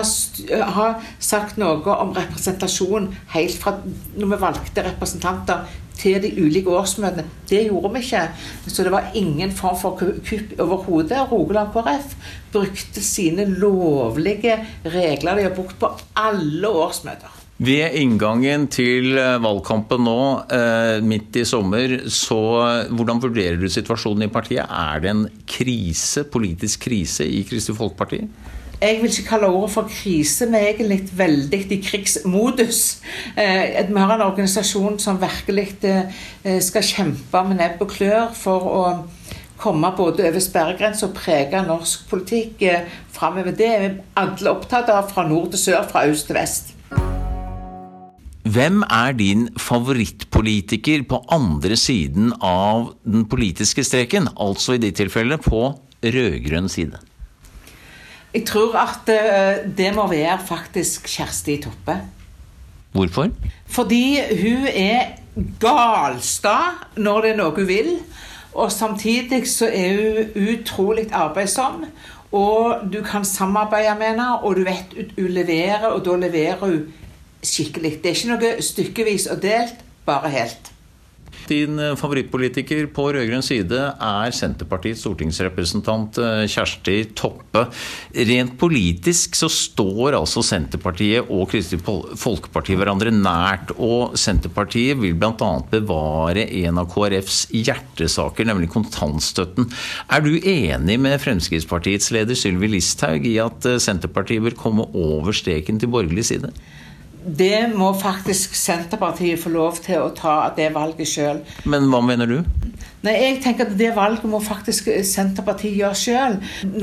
ha sagt noe om representasjon helt fra når vi valgte representanter til de ulike årsmøtene. Det gjorde vi ikke. Så det var ingen form for kupp overhodet. Rogaland KrF brukte sine lovlige regler de har brukt på alle årsmøter. Ved inngangen til eh, valgkampen nå, eh, midt i sommer, så hvordan vurderer du situasjonen i partiet? Er det en krise, politisk krise i Kristelig Folkeparti? Jeg vil ikke kalle ordet for krise, vi er egentlig veldig i krigsmodus. Eh, vi har en organisasjon som virkelig eh, skal kjempe med nebb og klør for å komme både over sperregrensa og prege norsk politikk eh, framover. Det er vi alle opptatt av, fra nord til sør, fra øst til vest. Hvem er din favorittpolitiker på andre siden av den politiske streken, altså i ditt tilfelle på rød-grønn side? Jeg tror at eh, det må være faktisk Kjersti Toppe. Hvorfor? Fordi hun er galsta når det er noe hun vil. Og samtidig så er hun utrolig arbeidsom. Og du kan samarbeide med henne, og du vet hun leverer, og da leverer hun skikkelig. Det er ikke noe stykkevis og delt, bare helt. Din favorittpolitiker på rød-grønn side er Senterpartiets stortingsrepresentant Kjersti Toppe. Rent politisk så står altså Senterpartiet og Kristelig Folkeparti hverandre nært. Og Senterpartiet vil bl.a. bevare en av KrFs hjertesaker, nemlig kontantstøtten. Er du enig med Fremskrittspartiets leder Sylvi Listhaug i at Senterpartiet bør komme over streken til borgerlig side? Det må faktisk Senterpartiet få lov til å ta det valget sjøl. Men hva mener du? Nei, jeg tenker at Det valget må faktisk Senterpartiet gjøre sjøl.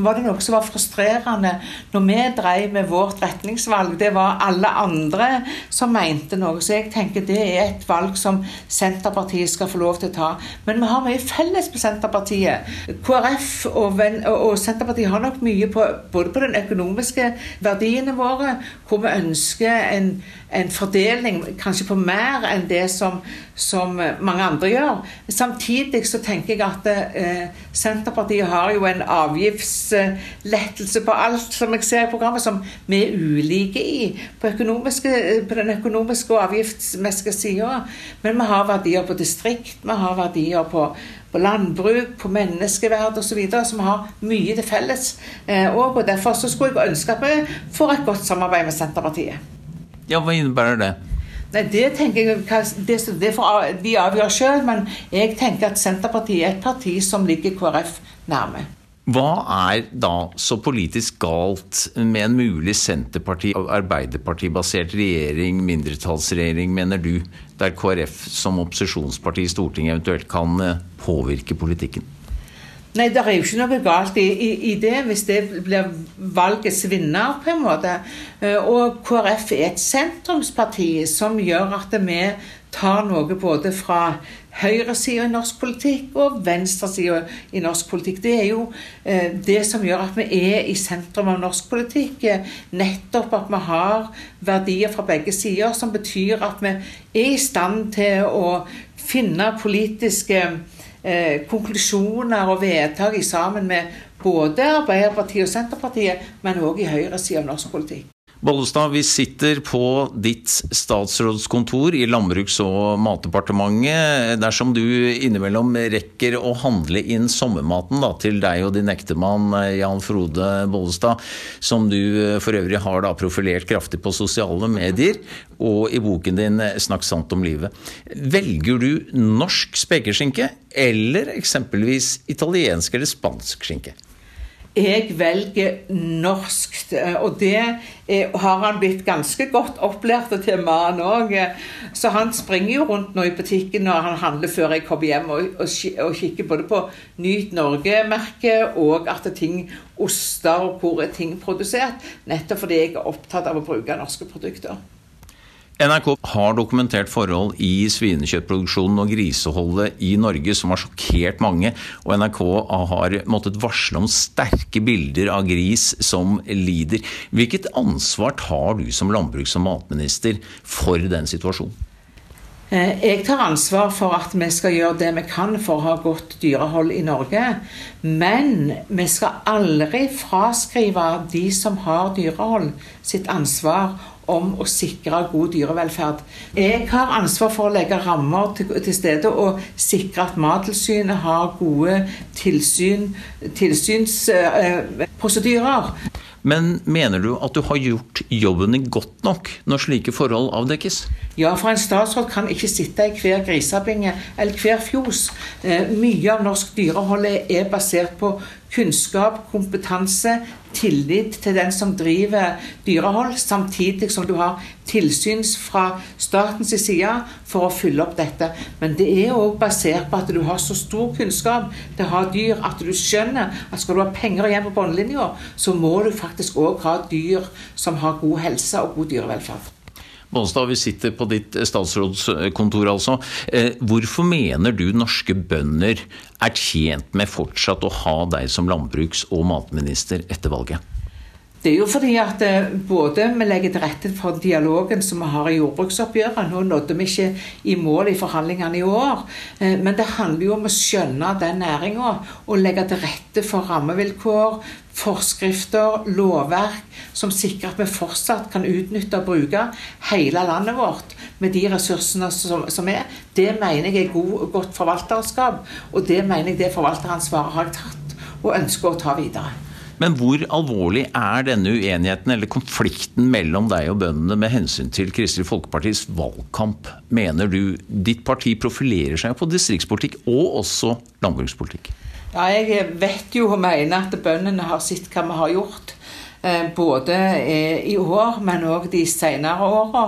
Var det noe som var frustrerende når vi drev med vårt retningsvalg? Det var alle andre som mente noe. Så jeg tenker det er et valg som Senterpartiet skal få lov til å ta. Men vi har mye felles med Senterpartiet. KrF og, og Senterpartiet har nok mye på både på den økonomiske verdiene våre, hvor vi ønsker en en fordeling kanskje på mer enn det som, som mange andre gjør. Samtidig så tenker jeg at eh, Senterpartiet har jo en avgiftslettelse på alt som jeg ser i programmet, som vi er ulike i på, på den økonomiske og avgiftsmessige sida. Men vi har verdier på distrikt, vi har verdier på, på landbruk, på menneskeverd osv. som har mye til felles. Eh, og Derfor så skulle jeg ønske at vi får et godt samarbeid med Senterpartiet. Ja, Hva innebærer det? Nei, Det tenker jeg, det, det får de avgjøre sjøl, men jeg tenker at Senterpartiet er et parti som ligger KrF nærme. Hva er da så politisk galt med en mulig Senterparti- og Arbeiderparti-basert regjering, mindretallsregjering, mener du, der KrF som opposisjonsparti i Stortinget eventuelt kan eh, påvirke politikken? Nei, det er jo ikke noe galt i, i, i, det, hvis det blir valgets vinner, på en måte. Eh, og KrF er et sentrumsparti som gjør at vi tar noe både fra høyresida i norsk politikk og venstresida i norsk politikk. Det er jo eh, det som gjør at vi er i sentrum av norsk politikk. Nettopp at vi har verdier fra begge sider, som betyr at vi er i stand til å finne politiske eh, konklusjoner og vedtak sammen med både Arbeiderpartiet og Senterpartiet, men òg i høyresida av norsk politikk. Bollestad, vi sitter på ditt statsrådskontor i Landbruks- og matdepartementet. Dersom du innimellom rekker å handle inn sommermaten da, til deg og din ektemann Jan Frode Bollestad, som du for øvrig har da profilert kraftig på sosiale medier, og i boken din 'Snakk sant om livet', velger du norsk spekeskinke eller eksempelvis italiensk eller spansk skinke? Jeg velger norsk. Og det har han blitt ganske godt opplært til, mannen òg. Så han springer jo rundt nå i butikken når han handler før jeg kommer hjem, og, og, og kikker både på Nyt Norge-merket og at ting oster og hvor er ting produsert. Nettopp fordi jeg er opptatt av å bruke norske produkter. NRK har dokumentert forhold i svinekjøttproduksjonen og griseholdet i Norge som har sjokkert mange, og NRK har måttet varsle om sterke bilder av gris som lider. Hvilket ansvar tar du som landbruks- og matminister for den situasjonen? Eh, jeg tar ansvar for at vi skal gjøre det vi kan for å ha godt dyrehold i Norge. Men vi skal aldri fraskrive de som har dyrehold, sitt ansvar om å sikre god dyrevelferd. Jeg har ansvar for å legge rammer til, til stede og sikre at Mattilsynet har gode tilsyn, tilsynsprosedyrer. Eh, men mener du at du har gjort jobben din godt nok når slike forhold avdekkes? Ja, for en statsråd kan ikke sitte i hver grisebinge eller hver fjos. Eh, mye av norsk dyrehold er basert på kunnskap, kompetanse, tillit til den som driver dyrehold, samtidig som du har tilsyn fra statens side for å fylle opp dette. Men det er òg basert på at du har så stor kunnskap til å ha dyr at du skjønner at skal du ha penger igjen på bunnlinja, så må du faktisk òg ha dyr som har god helse og god dyrevelferd. Bollestad, vi sitter på ditt statsrådskontor altså. Eh, hvorfor mener du norske bønder er tjent med fortsatt å ha deg som landbruks- og matminister etter valget? Det er jo fordi at eh, både vi legger til rette for dialogen som vi har i jordbruksoppgjøret. Nå nådde vi ikke i mål i forhandlingene i år. Eh, men det handler jo om å skjønne den næringa og legge til rette for rammevilkår, forskrifter, lovverk som sikrer at vi fortsatt kan utnytte og bruke hele landet vårt med de ressursene som, som er. Det mener jeg er god, godt forvalterskap, og det mener jeg det forvalteransvaret har jeg tatt og ønsker å ta videre. Men hvor alvorlig er denne uenigheten eller konflikten mellom deg og bøndene med hensyn til Kristelig Folkepartis valgkamp? Mener du ditt parti profilerer seg på distriktspolitikk og også landbrukspolitikk? Ja, jeg vet jo og mener at bøndene har sett hva vi har gjort. Eh, både i år, men òg de senere åra.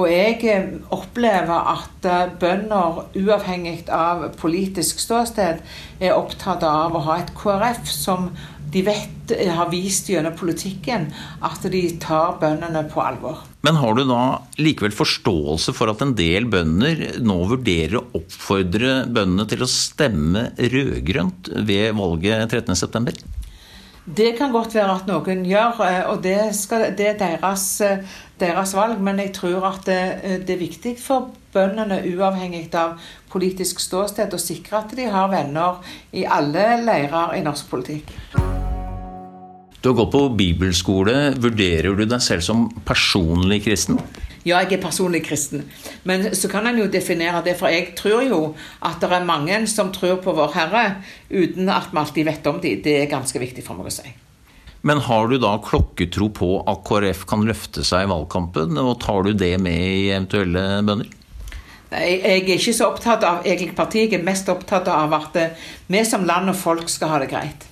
Og jeg eh, opplever at eh, bønder, uavhengig av politisk ståsted, er opptatt av å ha et KrF som de vet, eh, har vist gjennom politikken at de tar bøndene på alvor. Men har du da likevel forståelse for at en del bønder nå vurderer å oppfordre bøndene til å stemme rød-grønt ved valget 13.9? Det kan godt være at noen gjør, eh, og det, skal, det er deres, eh, deres, valg. Men jeg tror at det, det, er viktig for bøndene, uavhengig av politisk ståsted, å sikre at de har venner i alle leirer i norsk politikk. Du har gått på bibelskole. Vurderer du deg selv som personlig kristen? Ja, jeg er personlig kristen. Men så kan en jo definere det, for jeg tror jo at det er mange som tror på Vår Herre uten at vi alltid vet om dem. Det er ganske viktig for meg å si. Men har du da klokketro på at KrF kan løfte seg i valgkampen, og tar du det med i eventuelle bønder? Nei, Jeg er ikke så opptatt av egentlig partiet, jeg er mest opptatt av at vi som land og folk skal ha det greit.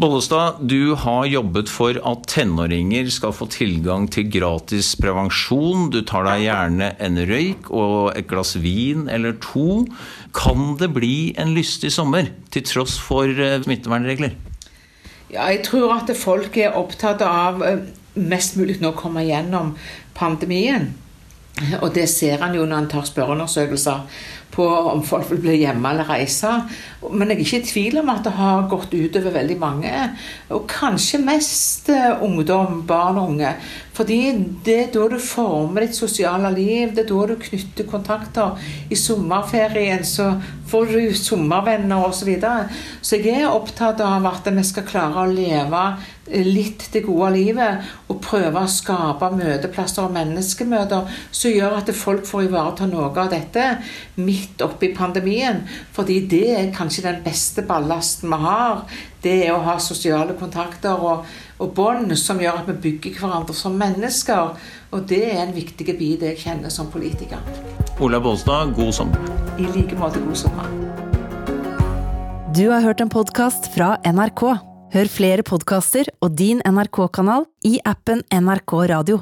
Bollestad, du har jobbet for at tenåringer skal få tilgang til gratis prevensjon. Du tar deg gjerne en røyk og et glass vin eller to. Kan det bli en lystig sommer, til tross for eh, smittevernregler? Ja, jeg tror at folk er opptatt av eh, mest mulig nå å komme gjennom pandemien. Og det ser han jo når han tar spørreundersøkelser på om folk vil bli hjemme eller reise. Men jeg er ikke i tvil om at det har gått utover veldig mange. Og kanskje mest eh, ungdom, barn og unge. Fordi det er da du former ditt sosiale liv. Det er da du knytter kontakter. I sommerferien så får du sommervenner osv. Så, videre. så jeg er opptatt av at vi skal klare å leve litt det gode livet og prøve å skape møteplasser og menneskemøter som gjør at folk får ivareta noe av dette midt oppi pandemien. Fordi det er kanskje den beste ballasten vi har. Det er å ha sosiale kontakter og, og bånd som gjør at vi bygger hverandre som mennesker. Og det er en viktig bit jeg kjenner som politiker. Ola Bollestad, god sommer. I like måte god sommer. Du har hørt en podkast fra NRK. Hør flere podkaster og din NRK-kanal i appen NRK Radio.